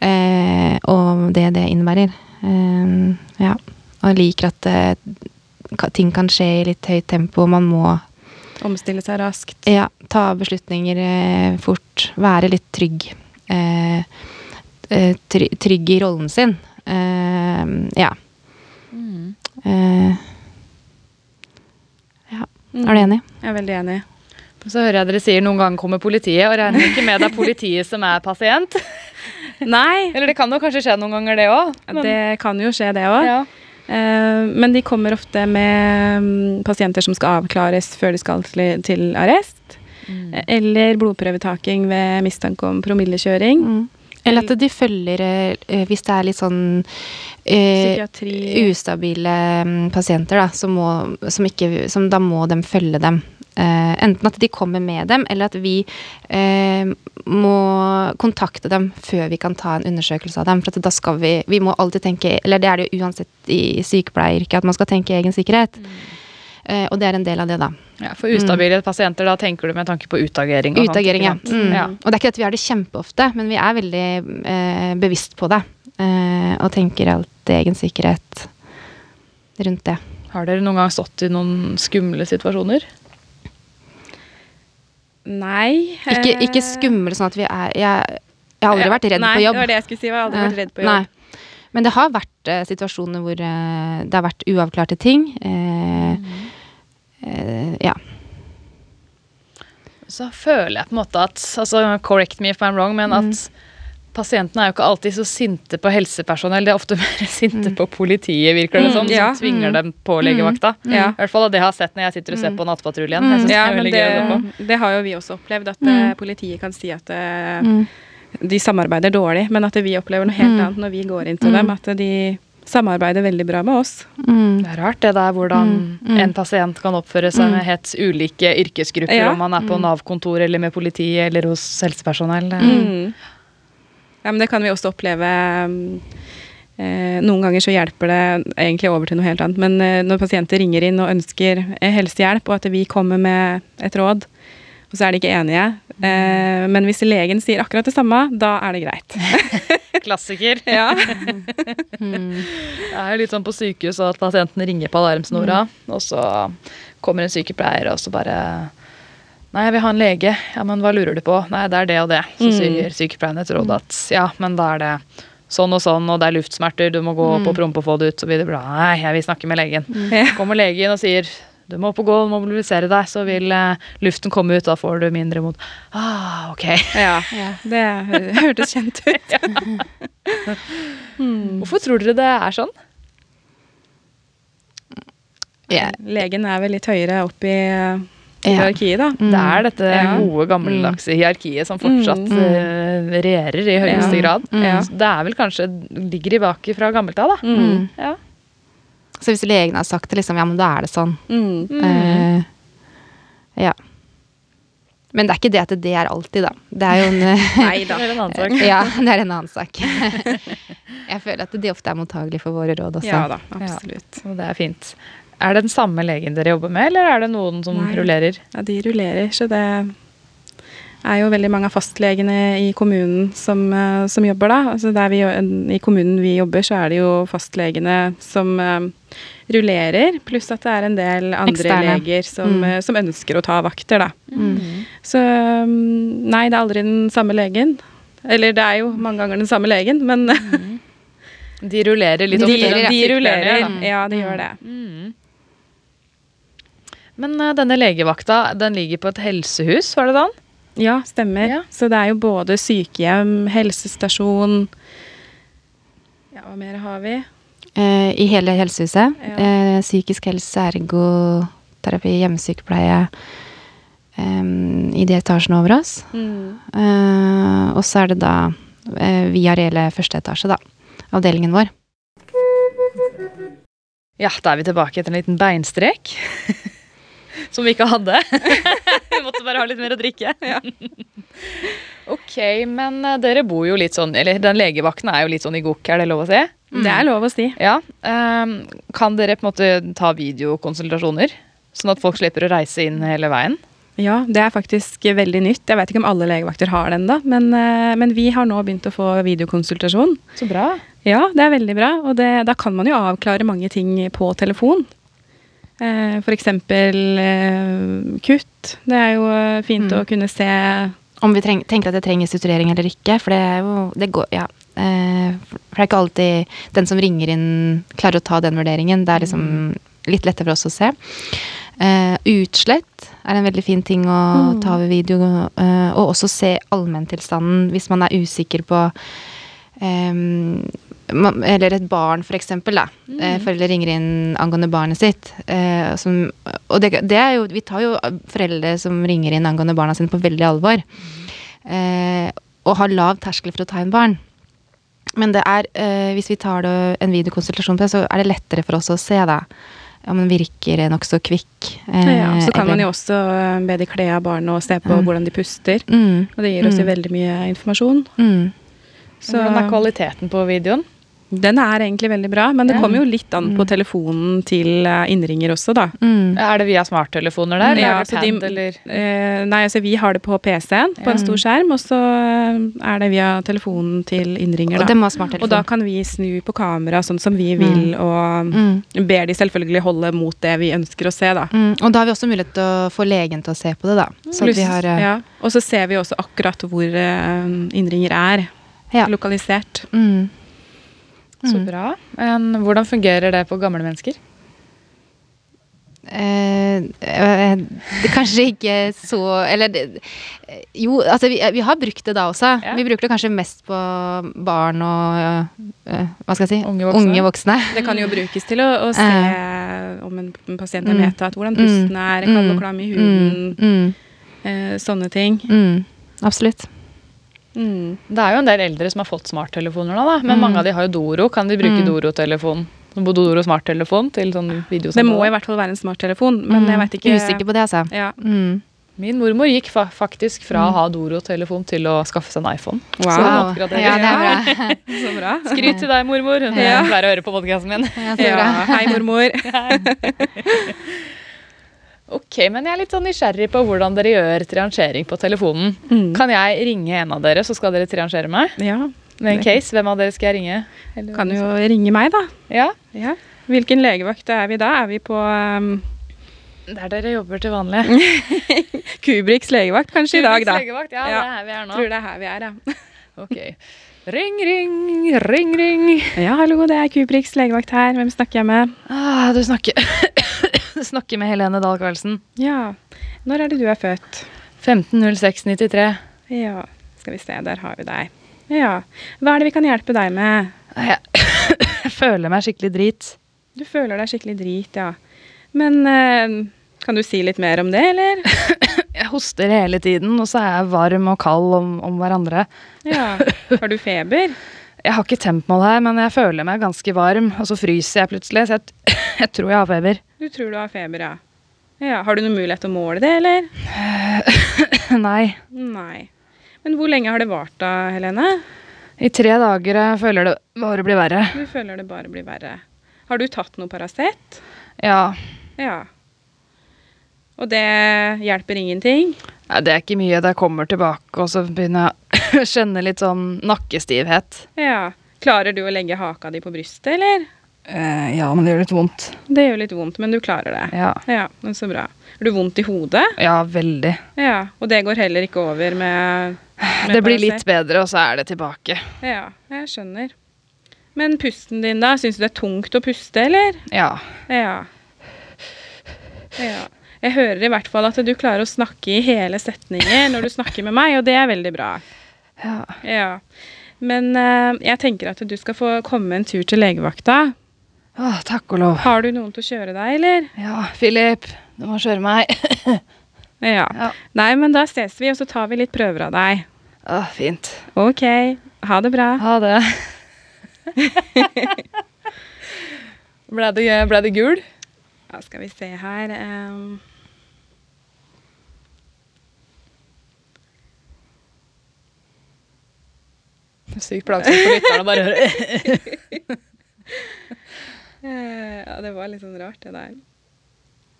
Eh, og det det innebærer. Eh, ja. Og liker at eh, ting kan skje i litt høyt tempo. Man må Omstille seg raskt. ja, ta beslutninger eh, fort. Være litt trygg. Eh, eh, trygg i rollen sin. Eh, ja. Eh, ja. Er du enig? Jeg er veldig enig. Så hører jeg dere sier noen ganger kommer politiet, og regner ikke med det er politiet som er pasient. Nei, Eller det kan jo kanskje skje noen ganger, det òg. det kan jo skje, det òg. ja. Men de kommer ofte med mm, pasienter som skal avklares før de skal til, arrest. Mm. Eller blodprøvetaking ved mistanke om promillekjøring. Mm. Eller at de følger eh, Hvis det er litt sånn eh, ustabile mm, pasienter, da, som, må, som, ikke, som da må de følge dem. Eh, enten at de kommer med dem, eller at vi eh, må kontakte dem før vi kan ta en undersøkelse av dem. For at da skal vi Vi må alltid tenke Eller det er det jo uansett i sykepleieryrket, at man skal tenke egen sikkerhet. Eh, og det er en del av det, da. Ja, For ustabile pasienter, da tenker du med tanke på utagering? og Utagering, ja. Mm. ja. Og det er ikke at vi har det kjempeofte, men vi er veldig eh, bevisst på det. Eh, og tenker alltid egen sikkerhet rundt det. Har dere noen gang stått i noen skumle situasjoner? Nei. Ikke, eh, ikke skummel sånn at vi er Jeg, jeg har aldri ja, vært redd nei, på jobb. Nei, det var det jeg skulle si. Jeg har aldri vært redd på jobb. Nei. Men det har vært eh, situasjoner hvor eh, det har vært uavklarte ting. Eh, eh, ja. Så føler jeg på en måte at altså Correct me if I'm wrong, men Mm. Pasientene er jo ikke alltid så sinte på helsepersonell. De er ofte mer sinte på politiet, virker det som, Mm, ja. som tvinger Mm. dem på legevakta. Ja. I hvert fall det jeg har sett når jeg sitter og ser Mm. på Nattpatruljen. Jeg synes Ja, det er det, gøy å på. det har jo vi også opplevd, at Mm. eh, politiet kan si at eh, Mm. de samarbeider dårlig, men at vi opplever noe helt Mm. annet når vi går inn til Mm. dem. At de samarbeider veldig bra med oss. Mm. Det er rart det der hvordan Mm, mm. en pasient kan oppføre seg med helt ulike yrkesgrupper, Ja. om man er på Nav-kontor eller med politiet eller hos helsepersonell. Mm. Ja, men det kan vi også oppleve mm, eh, Noen ganger så hjelper det egentlig over til noe helt annet. Men eh, når pasienter ringer inn og ønsker eh, helsehjelp, og at vi kommer med et råd, og så er de ikke enige. Eh, men hvis legen sier akkurat det samme, da er det greit. Klassiker. ja. Mm. Det er jo litt sånn på sykehus at pasienten ringer på alarmsnora, og så kommer en sykepleier og så bare Nei, jeg vil ha en lege. Ja, men hva lurer du på? Nei, det er det og det. Så Mm. sier sykepleieren et råd at ja, men da er det sånn og sånn, og det er luftsmerter, du må gå opp og prompe og få det ut, så blir det bra. Nei, jeg vil snakke med legen. Ja. Kommer legen og sier du må opp og gå, du må mobilisere deg, så vil eh, luften komme ut, da får du mindre mot Ah, ok. ja. Ja. Det hørtes kjent ut. Mm. Hvorfor tror dere det er sånn? Yeah. Legen er vel litt høyere opp i Ja. Hierarkiet, da. Det er dette Ja. gode, gammeldagse hierarkiet som fortsatt Mm. eh, regjerer i høyeste Ja. grad. Ja. Det er vel kanskje ligger i baket fra gammelt av, da. Mm. Ja. Så hvis legen har sagt det, liksom, ja, men da er det sånn. Mm. Eh, ja. Men det er ikke det at det er alltid, da. Det er jo en Nei da. Det er en annen sak. Ja, det er en annen sak. Jeg føler at de ofte er mottagelige for våre råd også. Ja da, absolutt. Og det er fint. Er det den samme legen dere jobber med, eller er det noen som Nei. rullerer? Ja, de rullerer, så det er jo veldig mange av fastlegene i kommunen som, eh, som jobber da. Altså der vi, I kommunen vi jobber, så er det jo fastlegene som uh, rullerer, pluss at det er en del andre Eksterne. leger som, Mm. eh, som ønsker å ta vakter, da. Mm. Så mm, nei, det er aldri den samme legen. Eller det er jo mange ganger den samme legen, men De rullerer litt De oftere De, de rullerer. Ja, de gjør det. Mm. Men uh, denne legevakta, den ligger på et helsehus, var det sånn? Ja, stemmer. Ja. Så det er jo både sykehjem, helsestasjon Ja, hva mer har vi? Uh, I hele helsehuset. Ja. Uh, psykisk helse, ergoterapi, hjemmesykepleie. Um, I de etasjene over oss. Eh, og så er det da uh, via reelle første etasje, da. Avdelingen vår. Ja, da er vi tilbake etter en liten beinstrek. Som vi ikke hadde. vi måtte bare ha litt mer å drikke. ok, men eh, dere bor jo litt sånn Eller den legevakten er jo litt sånn i gokk, er det lov å si? Det er lov å si. Ja. Um, kan dere på en måte ta videokonsultasjoner? Sånn at folk slipper å reise inn hele veien? Ja, det er faktisk veldig nytt. Jeg vet ikke om alle legevakter har den, da, men, eh, men vi har nå begynt å få videokonsultasjon. Så bra. Ja, det er veldig bra, og det, da kan man jo avklare mange ting på telefon. Eh, eksempel eh, kutt. Det er jo eh, fint Mm. å kunne se Om vi treng, tenker at det trenger strukturering eller ikke. For det er jo det går, ja. For det er ikke alltid den som ringer inn, klarer å ta den vurderingen. Det er liksom litt lettere for oss å se. Uh, utslett er en veldig fin ting å ta ved video. Uh, og også se allmenntilstanden hvis man er usikker på ma- eller et barn, for eksempel. Da. Mm. foreldre ringer inn angående barnet sitt. Eh, som, og det, det er jo, vi tar jo foreldre som ringer inn angående barna sine, på veldig alvor. Eh, og har lav terskel for å ta inn barn. Men det er, eh, hvis vi tar det, en videokonsultasjon på det, så er det lettere for oss å se da. Om den virker nokså kvikk. eh, ja, Så kan man jo også eh, be de kle av barnet og se på Mm. hvordan de puster. mm, Og det gir oss jo Mm. veldig mye informasjon. mm. Så Hvordan er kvaliteten på videoen? Den er egentlig veldig bra, men det Ja. kommer jo litt an på telefonen til eh, innringer også, da. Mm. Er det via smarttelefoner der? Ja, eller er det så pad, de- eller? Eh, nei, altså vi har det på PC-en, på Ja. en stor skjerm, og så eh, er det via telefonen til innringer, Og da. smarttelefon. Og da kan vi snu på kamera sånn som vi vil, og Mm. ber de selvfølgelig holde mot det vi ønsker å se, da. Mm, og da har vi også mulighet til å få legen til å se på det, da. Så at vi har ja. Og så ser vi også akkurat hvor innringer er Ja. lokalisert. mm. Så Mm. bra. Men hvordan fungerer det på gamle mennesker? Eh, eh, det kanskje ikke så Eller Jo, altså vi, vi har brukt det da også. Ja. Vi bruker det kanskje mest på barn og eh, Hva skal jeg si? Unge voksne. voksne. Det kan jo brukes til å, å se om en, en pasient er Mm. medtatt, hvordan pusten er, kald og klam i huden, Mm, mm, eh, sånne ting. mm, absolutt. Mm. Det er jo en del eldre som har fått smarttelefoner nå, da. Men Mm. mange av de har jo Doro. Kan de bruke Mm. Doro-telefon? Doro smarttelefon til sånn Det må i hvert fall være en smarttelefon, men jeg vet ikke Mm. Usikker på det, altså. Ja. Mm. Min mormor gikk fa faktisk fra å ha Doro-telefon til å skaffe seg en iPhone. Wow. Så hun oppgraderer. Ja, det er bra. Så bra. Skryt til deg, mormor. Hun Ja. pleier å høre på podkasten min. Ja, så Ja, hei, mormor. Ok, men jeg er litt sånn nysgjerrig på hvordan dere gjør triangering på telefonen. Mm. Kan jeg ringe en av dere, så skal dere triangere meg? Ja, Med en case, hvem av dere skal jeg ringe? Eller- kan jo ringe meg, da. Ja, Ja. Hvilken legevakt er vi da? Er vi på um, der dere jobber til vanlig. Kubriks legevakt kanskje i dag, da? Legevakt, ja, Ja. det er her vi er nå. Tror det er her vi er, ja. Ok. Ring, ring, ring, ring. Ja, hallo, det er Kubriks legevakt her. Hvem snakker jeg med? Ah, du snakker Du snakker med Helene Dahl Karlsen. Ja. Når er det du er født? 150693. Ja, skal vi se, der har vi deg. Ja. Hva er det vi kan hjelpe deg med? Jeg, jeg føler meg skikkelig drit. Du føler deg skikkelig drit, ja. Men eh, kan du si litt mer om det, eller? Jeg hoster hele tiden, og så er jeg varm og kald om, om hverandre. Ja. Har du feber? Jeg har ikke tempmål her, men jeg føler meg ganske varm, og så fryser jeg plutselig, så jeg, jeg tror jeg har feber. Du tror du har feber, ja. Ja, Har du noen mulighet til å måle det, eller? Nei. Nei. Men hvor lenge har det vart da, Helene? I tre dager jeg føler det bare blir verre. Du føler det bare blir verre. Har du tatt noe Paracet? Ja. Ja. Og det hjelper ingenting? Ja, Det er ikke mye. Det kommer tilbake, og så begynner jeg å kjenne litt sånn nakkestivhet. Ja. Klarer du å legge haka di på brystet, eller? Eh, ja, men det gjør litt vondt. Det gjør litt vondt, men du klarer det. Ja. Ja, men Så bra. Har du vondt i hodet? Ja, veldig. Ja. Og det går heller ikke over med, med Det blir litt bedre, og så er det tilbake. Ja, jeg skjønner. Men pusten din, da? Syns du det er tungt å puste, eller? Ja. Ja. ja. Jeg hører i hvert fall at du klarer å snakke i hele setninger når du snakker med meg, og det er veldig bra. ja. Ja. Men uh, jeg tenker at du skal få komme en tur til legevakta. Åh, takk og lov. Har du noen til å kjøre deg, eller? Ja, Philip, du må kjøre meg. Ja. Ja. Nei, men da ses vi, og så tar vi litt prøver av deg. Åh, fint. Ok. Ha det bra. Ha det. ble, det ble det gul? Ja, skal vi se her um, Sykt plagsomt for lytterne å bare høre. Eh, Ja, det var litt sånn rart, det der.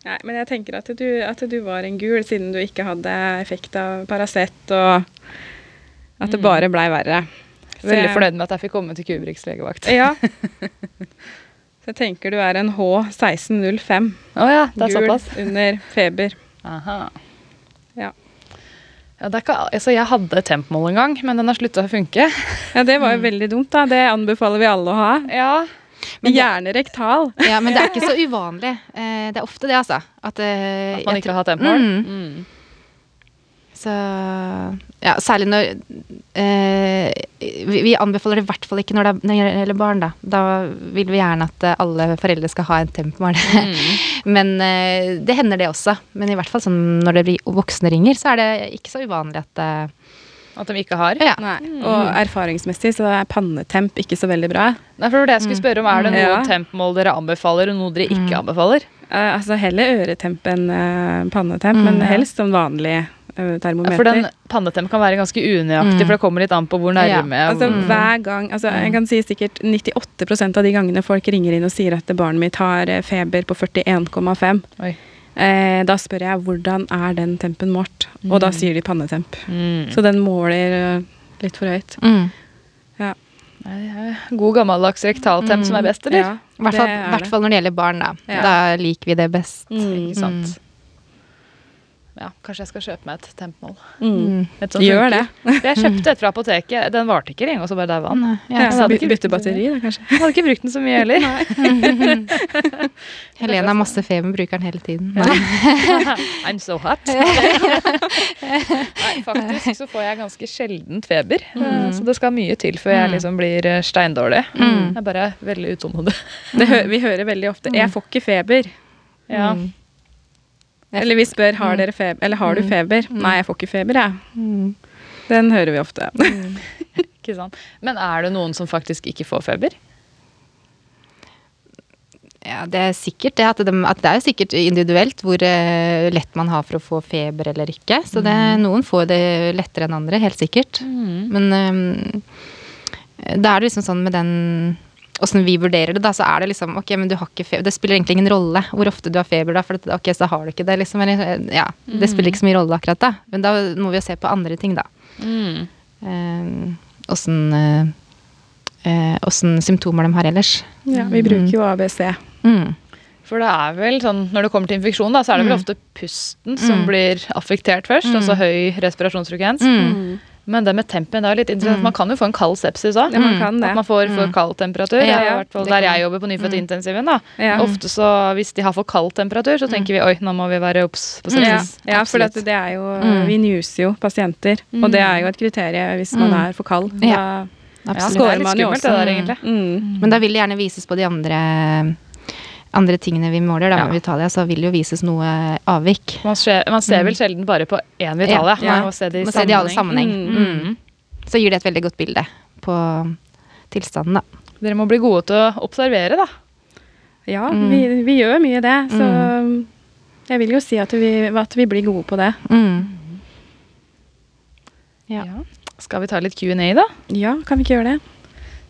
Nei, men jeg tenker at du, at du var en gul, siden du ikke hadde effekt av Paracet, og at det Mm. bare blei verre. Så Veldig fornøyd med at jeg fikk komme til Kubriks legevakt. Ja. Så jeg tenker du er en H1605. Å ja, det er Gul såpass. under feber. Aha. Ja. Ja, det er ikke, altså jeg hadde tempmål en gang, men den har slutta å funke. ja, det var jo veldig dumt, da. Det anbefaler vi alle å ha. Ja, Men Gjerne rektal. Ja, men det er ikke så uvanlig. Eh, det er ofte det, altså. At, eh, At man ikke har tempmål. Mm. Mm. Så ja, særlig når eh, vi, vi anbefaler det i hvert fall ikke når det, er- når det gjelder barn, da. Da vil vi gjerne at eh, alle foreldre skal ha en tempmål. Mm. Men eh, det hender det også. Men i hvert fall sånn når det blir voksne ringer, så er det ikke så uvanlig at eh, At de ikke har. Ja. Nei. Og erfaringsmessig så er pannetemp ikke så veldig bra. Nei, for det jeg skulle spørre om. Er det Mm. noe Ja. tempmål dere anbefaler, og noe dere ikke Mm. anbefaler? Uh, altså heller øretemp enn uh, pannetemp, Mm. men helst som vanlig uh, termometer. For den pannetemp kan være ganske unøyaktig, Mm. for det kommer litt an på hvor Ja. nærme Altså Mm. hver gang, altså Jeg kan si sikkert 98% av de gangene folk ringer inn og sier at barnet mitt har feber på 41,5. Eh, da spør jeg hvordan er den tempen målt, og da Mm. sier de pannetemp. Mm. Så den måler eh, litt for høyt. mm. Ja. God gammeldags rektaltemp som er best, eller? I er hvert fall når det gjelder barn, da. Ja. Da liker vi det best. Mm. Ikke sant? Ja, kanskje jeg skal kjøpe meg et tempmål. Mm. Mm. Et Gjør det. Jeg kjøpte et fra apoteket. Den varte ikke lenge, og så bare daua den. Ja, Bytte batteri, da, kanskje. Jeg hadde ikke brukt den så mye heller. Helene har masse feber, bruker den hele tiden. I'm so hot. Nei, faktisk så får jeg ganske sjeldent feber. Mm. Så det skal mye til før jeg Mm. liksom blir eh, steindårlig. Mm. Jeg er bare veldig utålmodig. Hø vi hører veldig ofte 'jeg får ikke feber'. Ja. Mm. Eller vi spør har, dere feber, eller har du Mm. feber. Mm. Nei, jeg får ikke feber, jeg. Mm. Den hører vi ofte. Ikke sant? Men er det noen som faktisk ikke får feber? Ja, det er sikkert det. At, de, at det er sikkert individuelt hvor uh, lett man har for å få feber eller ikke. Så det, noen får det lettere enn andre, helt sikkert. Men um, da er det liksom sånn med den Åssen vi vurderer det, da, så er det liksom Ok, men du har ikke feber. Det spiller egentlig ingen rolle hvor ofte du har feber, da, for at, ok, så har du ikke det, liksom. Eller, eh, ja, det spiller ikke så mye rolle akkurat da. Men da må vi jo se på andre ting, da. Åssen eh, eh, Åssen symptomer de har ellers. Ja, vi bruker jo ABC. Mm. For det er vel sånn, når det kommer til infeksjon, da, så er det vel ofte pusten som blir affektert først. Altså høy respirasjonsfrekvens. Mm. Men det med tempen det er litt interessant. Man kan jo få en kald sepsis òg. Ja, man. At man får for kald temperatur. Ja, Det er i hvert fall der jeg jobber på nyfødtintensiven. da. Ja. Ofte så, Hvis de har for kald temperatur, så tenker vi oi, nå må vi være obs på sepsis. ja for det, det er jo Mm. Vi newser jo pasienter, og det er jo et kriterium hvis man Mm. er for kald. Ja. Da Ja, det er litt skummelt, det der, egentlig. Mm. Men da vil det gjerne vises på de andre, andre tingene vi måler. Da, Ja. med Vitalia, så vil det jo vises noe avvik. Man ser, man ser vel sjelden bare på én Vitalia. Mm. Ja, Man må se det i se det i alle sammenheng. Mm. Mm. Så gir det et veldig godt bilde på tilstanden, da. Dere må bli gode til å observere, da. Ja, Mm. vi, vi gjør mye det, så jeg vil jo si at vi, at vi blir gode på det. Mm. Ja. Skal vi ta litt Q&A, da? Ja, kan vi ikke gjøre det?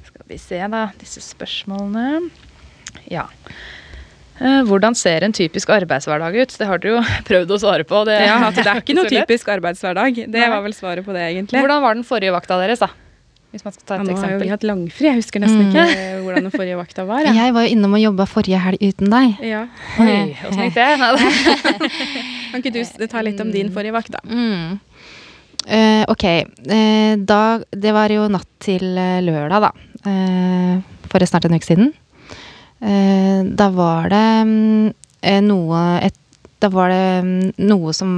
Skal vi se, da. Disse spørsmålene. Ja. Eh, Hvordan ser en typisk arbeidshverdag ut? Det har dere jo prøvd å svare på. Det, Ja, det er ikke noe typisk arbeidshverdag. Det var vel svaret på det, egentlig. Hvordan var den forrige vakta deres, da? Hvis man skal ta Ja, et nå har jo vi hatt langfri. Jeg husker nesten Mm. ikke hvordan den forrige vakta var. jeg. Jeg var jo innom og jobba forrige helg uten deg. Ja. Oi, åssen gikk det? Kan ikke du ta litt om din forrige vakt, da? Mm. Uh, ok. Uh, da, det var jo natt til lørdag, da. Uh, for snart en uke siden. Eh, da var det mm, eh, noe et, Da var det mm, noe som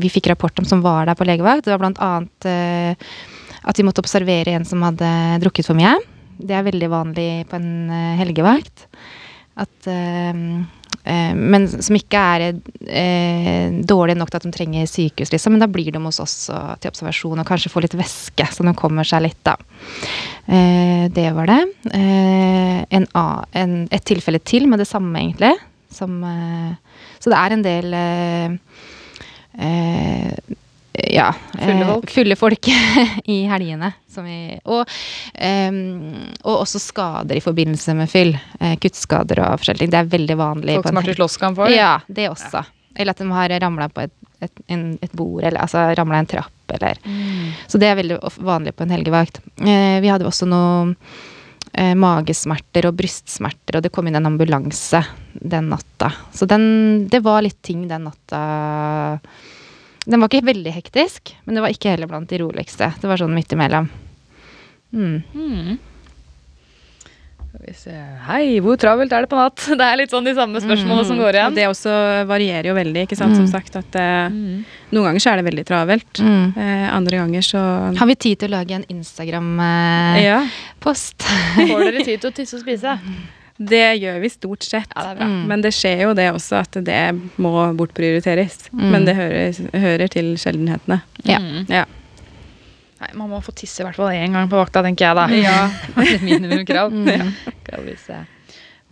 vi fikk rapport om som var der på legevakt. Det var blant annet eh, at vi måtte observere en som hadde drukket for mye. Det er veldig vanlig på en helgevakt. At Men som ikke er eh, dårlige nok til at de trenger sykehus, liksom. Men da blir de hos oss og, til observasjon og kanskje får litt væske, så de kommer seg litt, da. Eh, det var det. Eh, en, en, et tilfelle til med det samme, egentlig. Som, eh, så det er en del eh, eh, ja. Fulle eh, folk. fulle folk i helgene. Som vi, og, um, og også skader i forbindelse med fyll. Eh, kuttskader og forskjellige ting. Det er veldig vanlig. Folk på som har vært i slåsskamp for? Ja, det også. Eller at de har ramla på et, et, en, et bord, eller altså ramla en trapp, eller Så det er veldig vanlig på en helgevakt. Uh, vi hadde også noe eh, magesmerter og brystsmerter, og det kom inn en ambulanse den natta. Så den, det var litt ting den natta. Den var ikke veldig hektisk, men det var ikke heller blant de roligste. Det var sånn midt imellom. Mm. Mm. Skal vi se Hei, hvor travelt er det på natt? Det er litt sånn de samme spørsmålene som går Og igjen. det også varierer jo veldig, ikke sant. Som sagt at eh, Mm. noen ganger så er det veldig travelt. Mm. Eh, andre ganger så Har vi tid til å lage en Instagram-post? Ja, Får dere tid til å tisse og spise? Det gjør vi stort sett. Ja, det. Mm. Men det skjer jo det også at det må bortprioriteres. Mm. Men det hører, hører til sjeldenhetene. Ja. Mm. Ja. Nei, man må få tisse i hvert fall én gang på vakta, tenker jeg da. Ja. Minimumkrav. Mm. Skal vi se.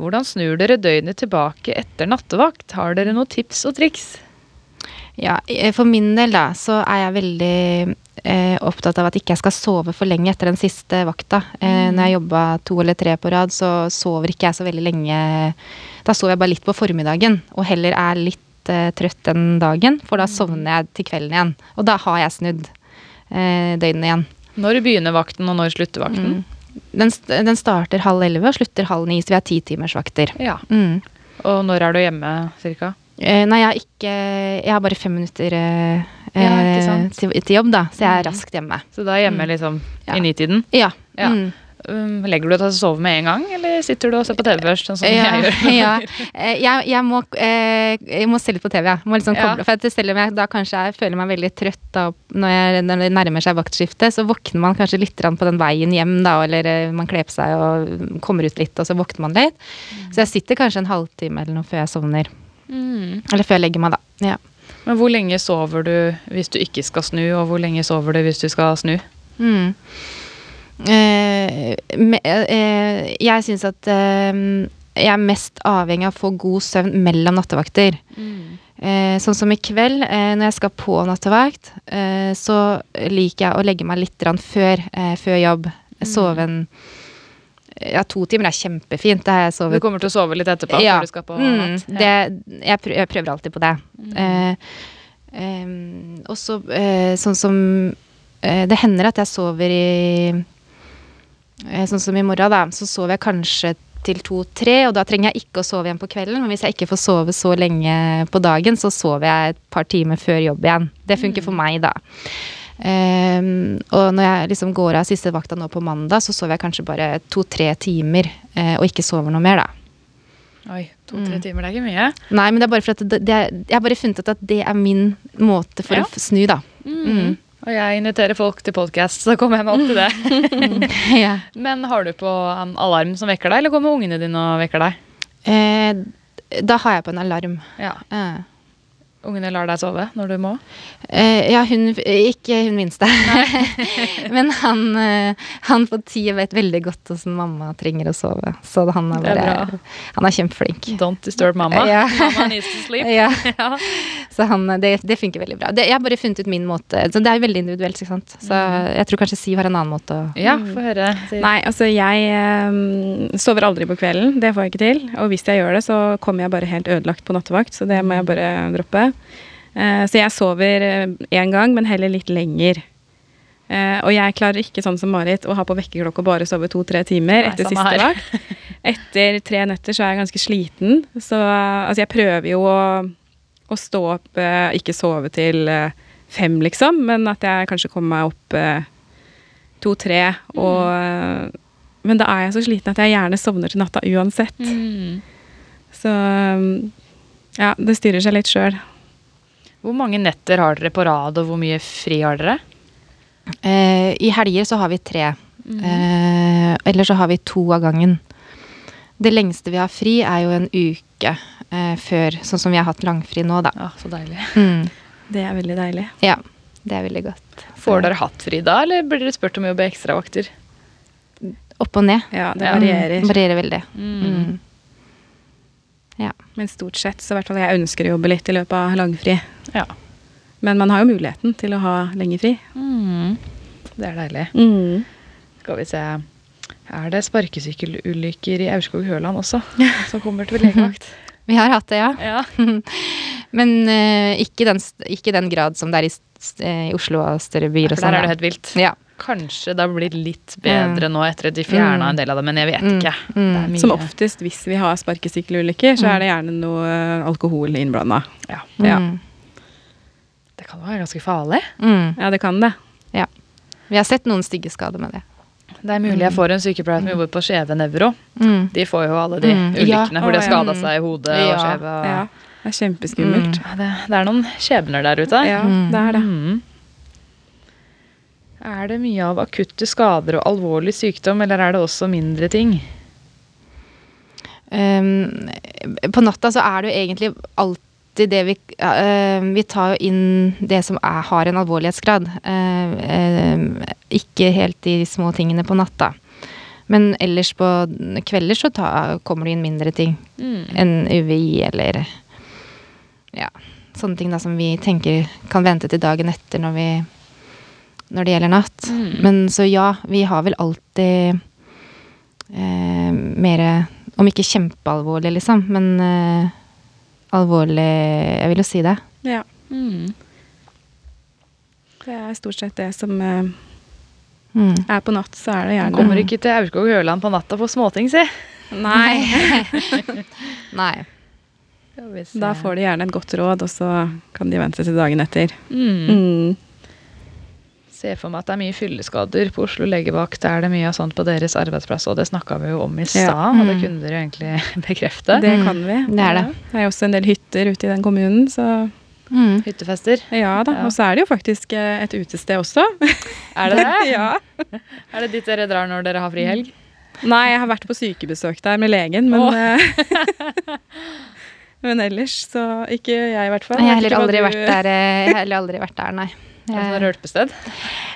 Hvordan snur dere døgnet tilbake etter nattevakt? Har dere noen tips og triks? Ja, eh, for min del da, så er jeg veldig eh, opptatt av at ikke jeg skal sove for lenge etter den siste vakta. Eh, Når jeg jobba to eller tre på rad, så sover ikke jeg så veldig lenge. Da sover jeg bare litt på formiddagen, og heller er litt eh, trøtt den dagen, for da sovner jeg til kvelden igjen. Og da har jeg snudd eh, døgnet igjen. Når begynner vakten, og når slutter vakten? Den, den starter halv elleve og slutter halv ni, så vi har titimersvakter. Ja. Mm. Og når er du hjemme, cirka? Eh, nei, jeg har ikke Jeg har bare fem minutter eh, Ja, eh, til, til jobb, da, så jeg er raskt hjemme. Så da er hjemme liksom Ja. i nitiden? Ja. Ja. Mm. Um, legger du deg til å sove med en gang, eller sitter du og ser på TV først? Sånn som ja, jeg gjør? ja. Eh, Jeg, jeg, må, eh, jeg må se litt på TV, ja. Må liksom Ja. for selv om jeg da kanskje jeg føler meg veldig trøtt da, når, jeg, når det nærmer seg vaktskifte, så våkner man kanskje litt på den veien hjem, da, eller eh, man kler på seg og kommer ut litt, og så våkner man litt. Så jeg sitter kanskje en halvtime eller noe før jeg sovner. Mm. Eller før jeg legger meg, da. Ja. Men hvor lenge sover du hvis du ikke skal snu, og hvor lenge sover du hvis du skal snu? Mm. Eh, me, eh, jeg syns at eh, jeg er mest avhengig av å få god søvn mellom nattevakter. Eh, sånn som i kveld, eh, når jeg skal på nattevakt, eh, så liker jeg å legge meg litt før, før jobb. Sove en Ja, to timer er kjempefint. Det har jeg Du kommer til å sove litt etterpå Ja. før du skal på Mm, det, jeg, prøver, jeg prøver alltid på det. Mm. Uh, um, og så uh, sånn som uh, Det hender at jeg sover i Sånn som i morgen, da, så sover jeg kanskje til to-tre, og da trenger jeg ikke å sove igjen på kvelden. Men hvis jeg ikke får sove så lenge på dagen, så sover jeg et par timer før jobb igjen. Det funker for meg, da. Em, og når jeg liksom går av siste vakta nå på mandag, så sover jeg kanskje bare to-tre timer, Uh, og ikke sover noe mer, da. Oi, to-tre timer, det er ikke mye. Nei, men det er bare for at det, det er, jeg har bare funnet ut at det er min måte for Ja. å snu, da. Mm. Og jeg inviterer folk til podkast, så kommer jeg meg opp til det. ja. Men har du på um, alarm som vekker deg, eller kommer ungene dine og vekker deg? eh, da har jeg på en alarm. Ja, Eh. Ungene lar deg sove når du må? Uh, ja, hun Ikke hun minste. men han, uh, han på ti vet veldig godt hvordan mamma trenger å sove. Så han er, er bare, han er kjempeflink. Don't disturb mamma. Ja. Mamma needs to sleep. Ja. Ja. Så han, det, det funker veldig bra. Det, jeg har bare funnet ut min måte. Så det er veldig individuelt, ikke sant. Så jeg tror kanskje Siv har en annen måte å Ja, få høre. Siv. Nei, altså jeg um, sover aldri på kvelden. Det får jeg ikke til. Og hvis jeg gjør det, så kommer jeg bare helt ødelagt på nattevakt, så det må jeg bare droppe. Eh, så jeg sover én gang, men heller litt lenger. Eh, og jeg klarer ikke sånn som Marit å ha på vekkerklokke og bare sove to-tre timer etter Nei, siste vakt. Etter tre netter så er jeg ganske sliten. Så eh, altså jeg prøver jo å, å stå opp, eh, ikke sove til eh, fem, liksom, men at jeg kanskje kommer meg opp eh, to-tre. Og eh, Men da er jeg så sliten at jeg gjerne sovner til natta uansett. Mm. Så ja, det styrer seg litt sjøl. Hvor mange netter har dere på rad, og hvor mye fri har dere? Eh, I helger så har vi tre. Eh, eller så har vi to av gangen. Det lengste vi har fri, er jo en uke eh, før, sånn som vi har hatt langfri nå, da. Ja, Så deilig. Mm. Det er veldig deilig. Ja, det er veldig godt. Får dere hatt fri da, eller blir dere spurt om å jobbe ekstravakter? Opp og ned. Ja, det Ja. varierer. Det varierer veldig. Mm. Ja. Men stort sett så i hvert fall jeg ønsker å jobbe litt i løpet av langfri. Ja. Men man har jo muligheten til å ha lenge fri. Mm. Det er deilig. Mm. Skal vi se. Er det sparkesykkelulykker i Aurskog-Høland også, som kommer til legevakt? Vi har hatt det, ja. Ja. Men uh, ikke, den, ikke den grad som det er i, i Oslo og større byer. og For der sånn, er det helt vilt. Ja. Kanskje det har blitt litt bedre nå etter at de fjerna Mm. en del av det, men jeg vet Mm. ikke. Mm. Det er. Som oftest hvis vi har sparkesykkelulykker, så er det gjerne noe eh, alkohol innblanda. Ja. Ja. Mm. Det kan være ganske farlig. Mm. Ja, det kan det. ja. Vi har sett noen stygge skader med det. Det er mulig jeg får en sykepleier som jobber på Skjeve Nevro. Mm. De får jo alle de Mm. ulykkene Ja. hvor de har skada seg i hodet og skjeve. Ja, det er kjempeskummelt. Det, det er noen skjebner der ute. Ja, Mm. det er det. Mm. Er det mye av akutte skader og alvorlig sykdom, eller er det også mindre ting? Um, på natta så er det jo egentlig alltid det vi uh, Vi tar jo inn det som er, har en alvorlighetsgrad. Uh, uh, ikke helt de små tingene på natta. Men ellers på kvelder så ta, kommer det inn mindre ting. enn UVI eller ja, sånne ting da som vi tenker kan vente til dagen etter når, vi, når det gjelder natt. Mm. Men så ja, vi har vel alltid eh, mer Om ikke kjempealvorlig, liksom, men eh, alvorlig Jeg vil jo si det. Ja. Mm. Det er stort sett det som eh, Mm. er på natt, så er det gjerne kommer ikke til Aurskog-Høland på natta på småting, si. Nei. Nei. Da får de gjerne et godt råd, og så kan de vente til dagen etter. mm. Mm. Se for meg at det er mye fylleskader på Oslo legevakt. Er det mye av sånt på deres arbeidsplass? Og det snakka vi jo om i stad, Ja. og det Mm. kunne dere jo egentlig bekrefte. Det Mm. kan vi. Det er det. Det er også en del hytter ute i den kommunen, så Mm. Hyttefester. ja da. Ja. Og så er det jo faktisk eh, et utested også. Er det det? ja. Er det dit dere drar når dere har fri helg? Nei, jeg har vært på sykebesøk der med legen, men eh, Men ellers så ikke jeg, i hvert fall. Jeg har heller aldri vært der, eh, jeg har heller aldri vært der, nei. Jeg, rølpested?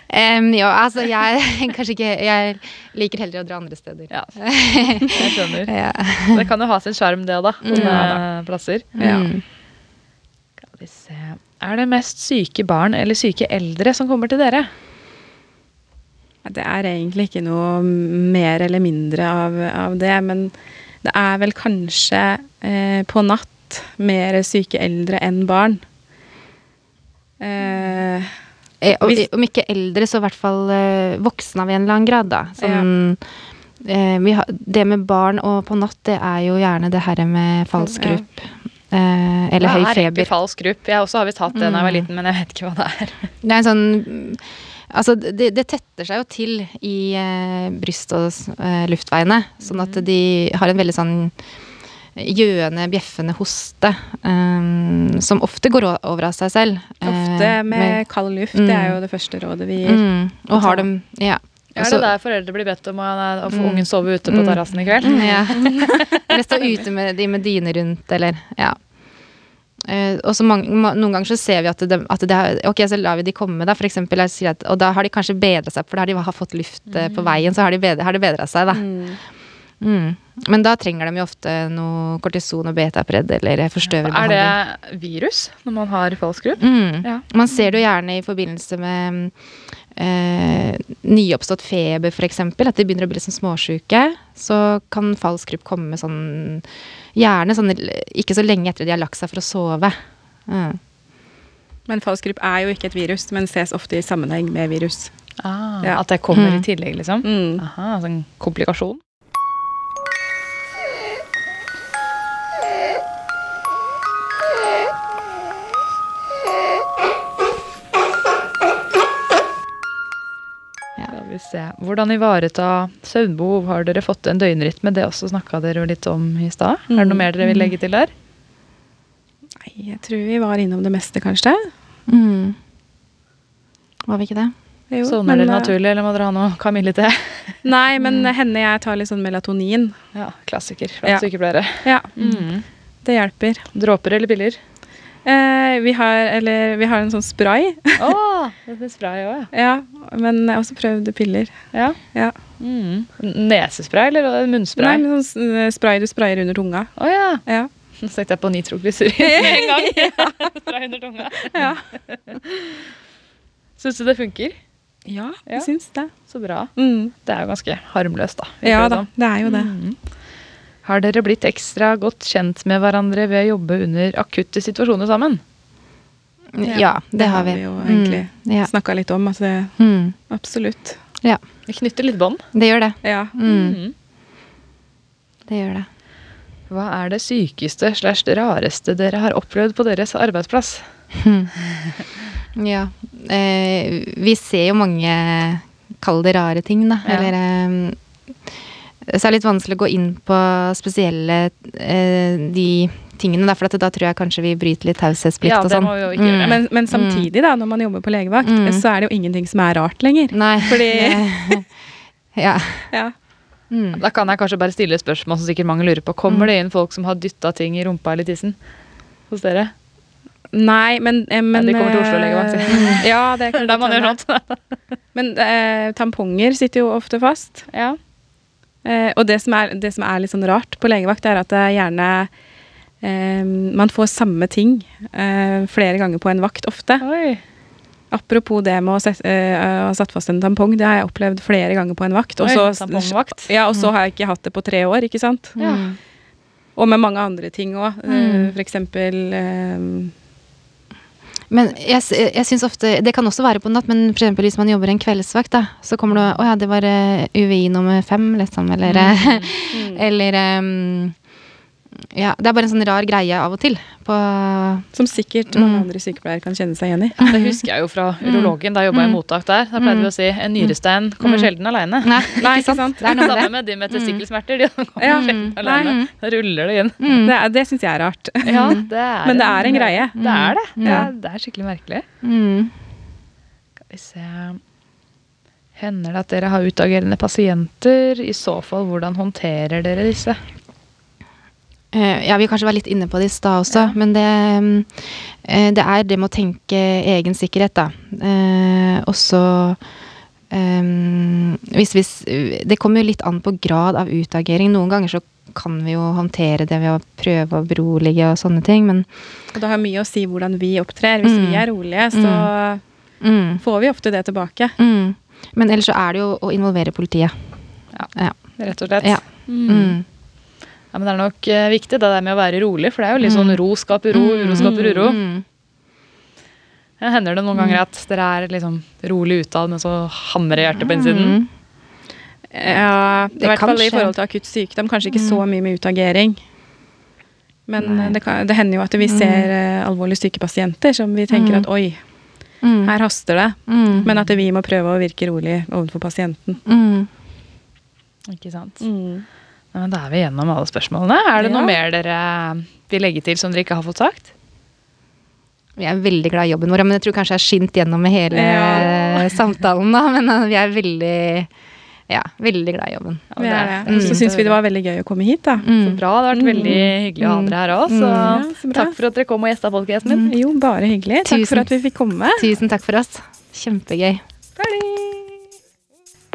Um, jo, altså jeg kanskje ikke Jeg liker heller å dra andre steder. Ja, jeg skjønner. Ja. Det kan jo ha sin sjarm, det òg, da. Sånne plasser. Ja. Mm. Skal vi se. Er det mest syke barn eller syke eldre som kommer til dere? Det er egentlig ikke noe mer eller mindre av, av det, men det er vel kanskje eh, på natt mer syke eldre enn barn. Eh, Eh, Hvis- Om ikke eldre, så i hvert fall eh, voksne av en eller annen grad, da. Sånn, eh, vi har, det med barn og på natt, det er jo gjerne det her med falsk Ja. grupp. Eh, eller høy Hva er feber. falsk grupp? Jeg også har visst hatt det da jeg var Mm. liten, men jeg vet ikke hva det er. Det er en sånn mm, Altså, det, det tetter seg jo til i eh, bryst- og eh, luftveiene. Sånn at de har en veldig sånn gjøende, bjeffende hoste. eh, som ofte går over av seg selv. eh, ofte med kald luft. Det er jo det første rådet vi gir. mm, Og har dem Ja. Er det der foreldre blir bedt om å, å få Mm. ungen sove ute på Mm. terrassen i kveld? Ja. Eller stå ute med de med dyne rundt, eller Ja. Uh, og så mange, noen ganger så ser vi at det, at det Ok, så lar vi de komme, da, for eksempel. Jeg sier at, og da har de kanskje bedra seg, for da har de har fått luft uh, på veien, så har, de bedre, har det bedra seg, da. Mm. Mm. Men da trenger de jo ofte noe kortison og betapred eller Er det virus når man har falsk grupp? Mm. Ja. Man ser det jo gjerne i forbindelse med eh, nyoppstått feber, f.eks. At de begynner å bli sånn småsjuke. Så kan falsk grupp komme sånn Gjerne sånn ikke så lenge etter de har lagt seg for å sove. Mm. Men falsk grupp er jo ikke et virus, men ses ofte i sammenheng med virus. Ah, Ja. At det kommer Mm. i tillegg, liksom? Mm. Aha, sånn komplikasjon? Vi se. Hvordan ivareta søvnbehov? Har dere fått en døgnrytme? Det også snakka dere jo litt om i stad. Er det noe Mm. mer dere vil legge til der? Nei, jeg tror vi var innom det meste, kanskje. Mm. Var vi ikke det? Jo, Sovner men, dere eh, naturlig, eller må dere ha noe kamillete? Nei, men henne jeg tar litt sånn melatonin. Ja, klassiker blant Ja. sykepleiere. Ja, Mm. det hjelper. Dråper eller piller? Eh, vi, har, eller, vi har en sånn spray. Å, det er spray òg, ja, men jeg har også prøvd piller. ja. Ja. Mm. Nesespray eller munnspray? Nei, men sånn spray du sprayer under tunga. Å ja. Ja. Nå tenkte jeg på nitroglyserin med en gang. Spray under tunga. Ja, Syns du det funker? ja Ja. jeg syns det. Så bra. Mm. Det er jo ganske harmløst, da. Ja da, det er jo det. Mm. Har dere blitt ekstra godt kjent med hverandre ved å jobbe under akutte situasjoner sammen? Ja, det, har vi. Det har vi jo egentlig Mm. Ja. snakka litt om. Altså det Mm. Absolutt. ja. Det knytter litt bånd. Det gjør det. Ja. Mm. Mm. Det gjør det. Hva er det sykeste slash rareste dere har opplevd på deres arbeidsplass? Ja. Eh, vi ser jo mange Kall det rare ting, da. Ja. Eller eh, Så er det litt vanskelig å gå inn på spesielle eh, de tingene, da, for at da tror jeg kanskje vi bryter litt taushetsplikt Ja, og sånn. gjøre. Men, men samtidig, da, når man jobber på legevakt, Mm. så er det jo ingenting som er rart lenger. Nei. Fordi- Ja. Ja. Mm. Da kan jeg kanskje bare stille et spørsmål som sikkert mange lurer på. Kommer det inn folk som har dytta ting i rumpa eller tissen hos dere? Nei, men, eh, men de kommer til Oslo legevakt, eh, Ja, det kan man gjøre sånt. Men eh, tamponger sitter jo ofte fast. ja. Eh, og det som, er, det som er litt sånn rart på legevakt, er at det gjerne eh, Man får samme ting eh, flere ganger på en vakt ofte. Oi. Apropos det med å set, eh, ha satt fast en tampong, det har jeg opplevd flere ganger på en vakt. Og så- Ja, og så har jeg ikke hatt det på tre år, ikke sant? Ja. Mm. Og med mange andre ting òg. Mm. For eksempel eh, Men jeg, jeg syns ofte Det kan også være på natt, men for eksempel hvis man jobber en kveldsvakt, da, så kommer det Å ja, det var eh, UVI nummer fem, liksom, eller mm. Mm. Eller em, Ja, det er bare en sånn rar greie av og til på Som sikkert mange Mm. andre sykepleiere kan kjenne seg igjen i. Det husker jeg jo fra urologen da jeg jobba i Mm. mottak der. Da pleide vi å si en nyrestein kommer Mm. sjelden alene. Nei, Nei, ikke sant? Det er noe med Samme med de med testikkelsmerter. De kommer Ja. sjelden Mm. alene. Da ruller det inn. Mm. Det, er- det syns jeg er rart. Ja, det er Men det er en greie. Det er det. Ja, Det er, det er skikkelig merkelig. Mm. Skal vi se Hender det at dere har utagerende pasienter? I så fall, hvordan håndterer dere disse? Eh, ja, vi kanskje var litt inne på det i stad også, Ja. men det, mm, eh, det er det med å tenke egen sikkerhet, da. Også og så eh, hvis, hvis, Det kommer jo litt an på grad av utagering. Noen ganger så kan vi jo håndtere det ved å prøve å berolige og sånne ting, men Og det har mye å si hvordan vi opptrer. Hvis Mm. vi er rolige, så mm, får vi ofte det tilbake. mm. Men ellers så er det jo å involvere politiet. Ja. Ja. Rett og slett. Ja. Mm. Mm. Ja, men det er nok uh, viktig det der med å være rolig, for det er jo litt sånn ro skaper ro, uro skaper uro. Mm. Ja, hender det noen ganger at dere er liksom rolig utad, men så hamrer hjertet på innsiden? Mm. Ja, Det I hvert kan fall i forhold til akutt sykdom. Kanskje ikke så mye med utagering. Men eh, det, kan, det hender jo at vi ser eh, alvorlig syke pasienter som vi tenker Mm. at oi, Mm. her haster det. Mm. Men at vi må prøve å virke rolig overfor pasienten. mm. Ikke sant? Ja, men da er vi gjennom alle spørsmålene. Er det Ja. noe mer dere vil legge til som dere ikke har fått sagt? Vi er veldig glad i jobben vår, men jeg tror kanskje jeg har skint gjennom med hele Ja. samtalen. da, Men uh, vi er veldig, ja, veldig glad i jobben. Ja, Vi det er så Mm. syns vi det var veldig gøy å komme hit, da. Så Mm. bra. Det har vært veldig hyggelig å ha dere her òg. Så, Ja, så takk for at dere kom og gjesta podkasten min. Jo, bare hyggelig. Takk Tusen. for at vi fikk komme. Tusen takk for oss. Kjempegøy.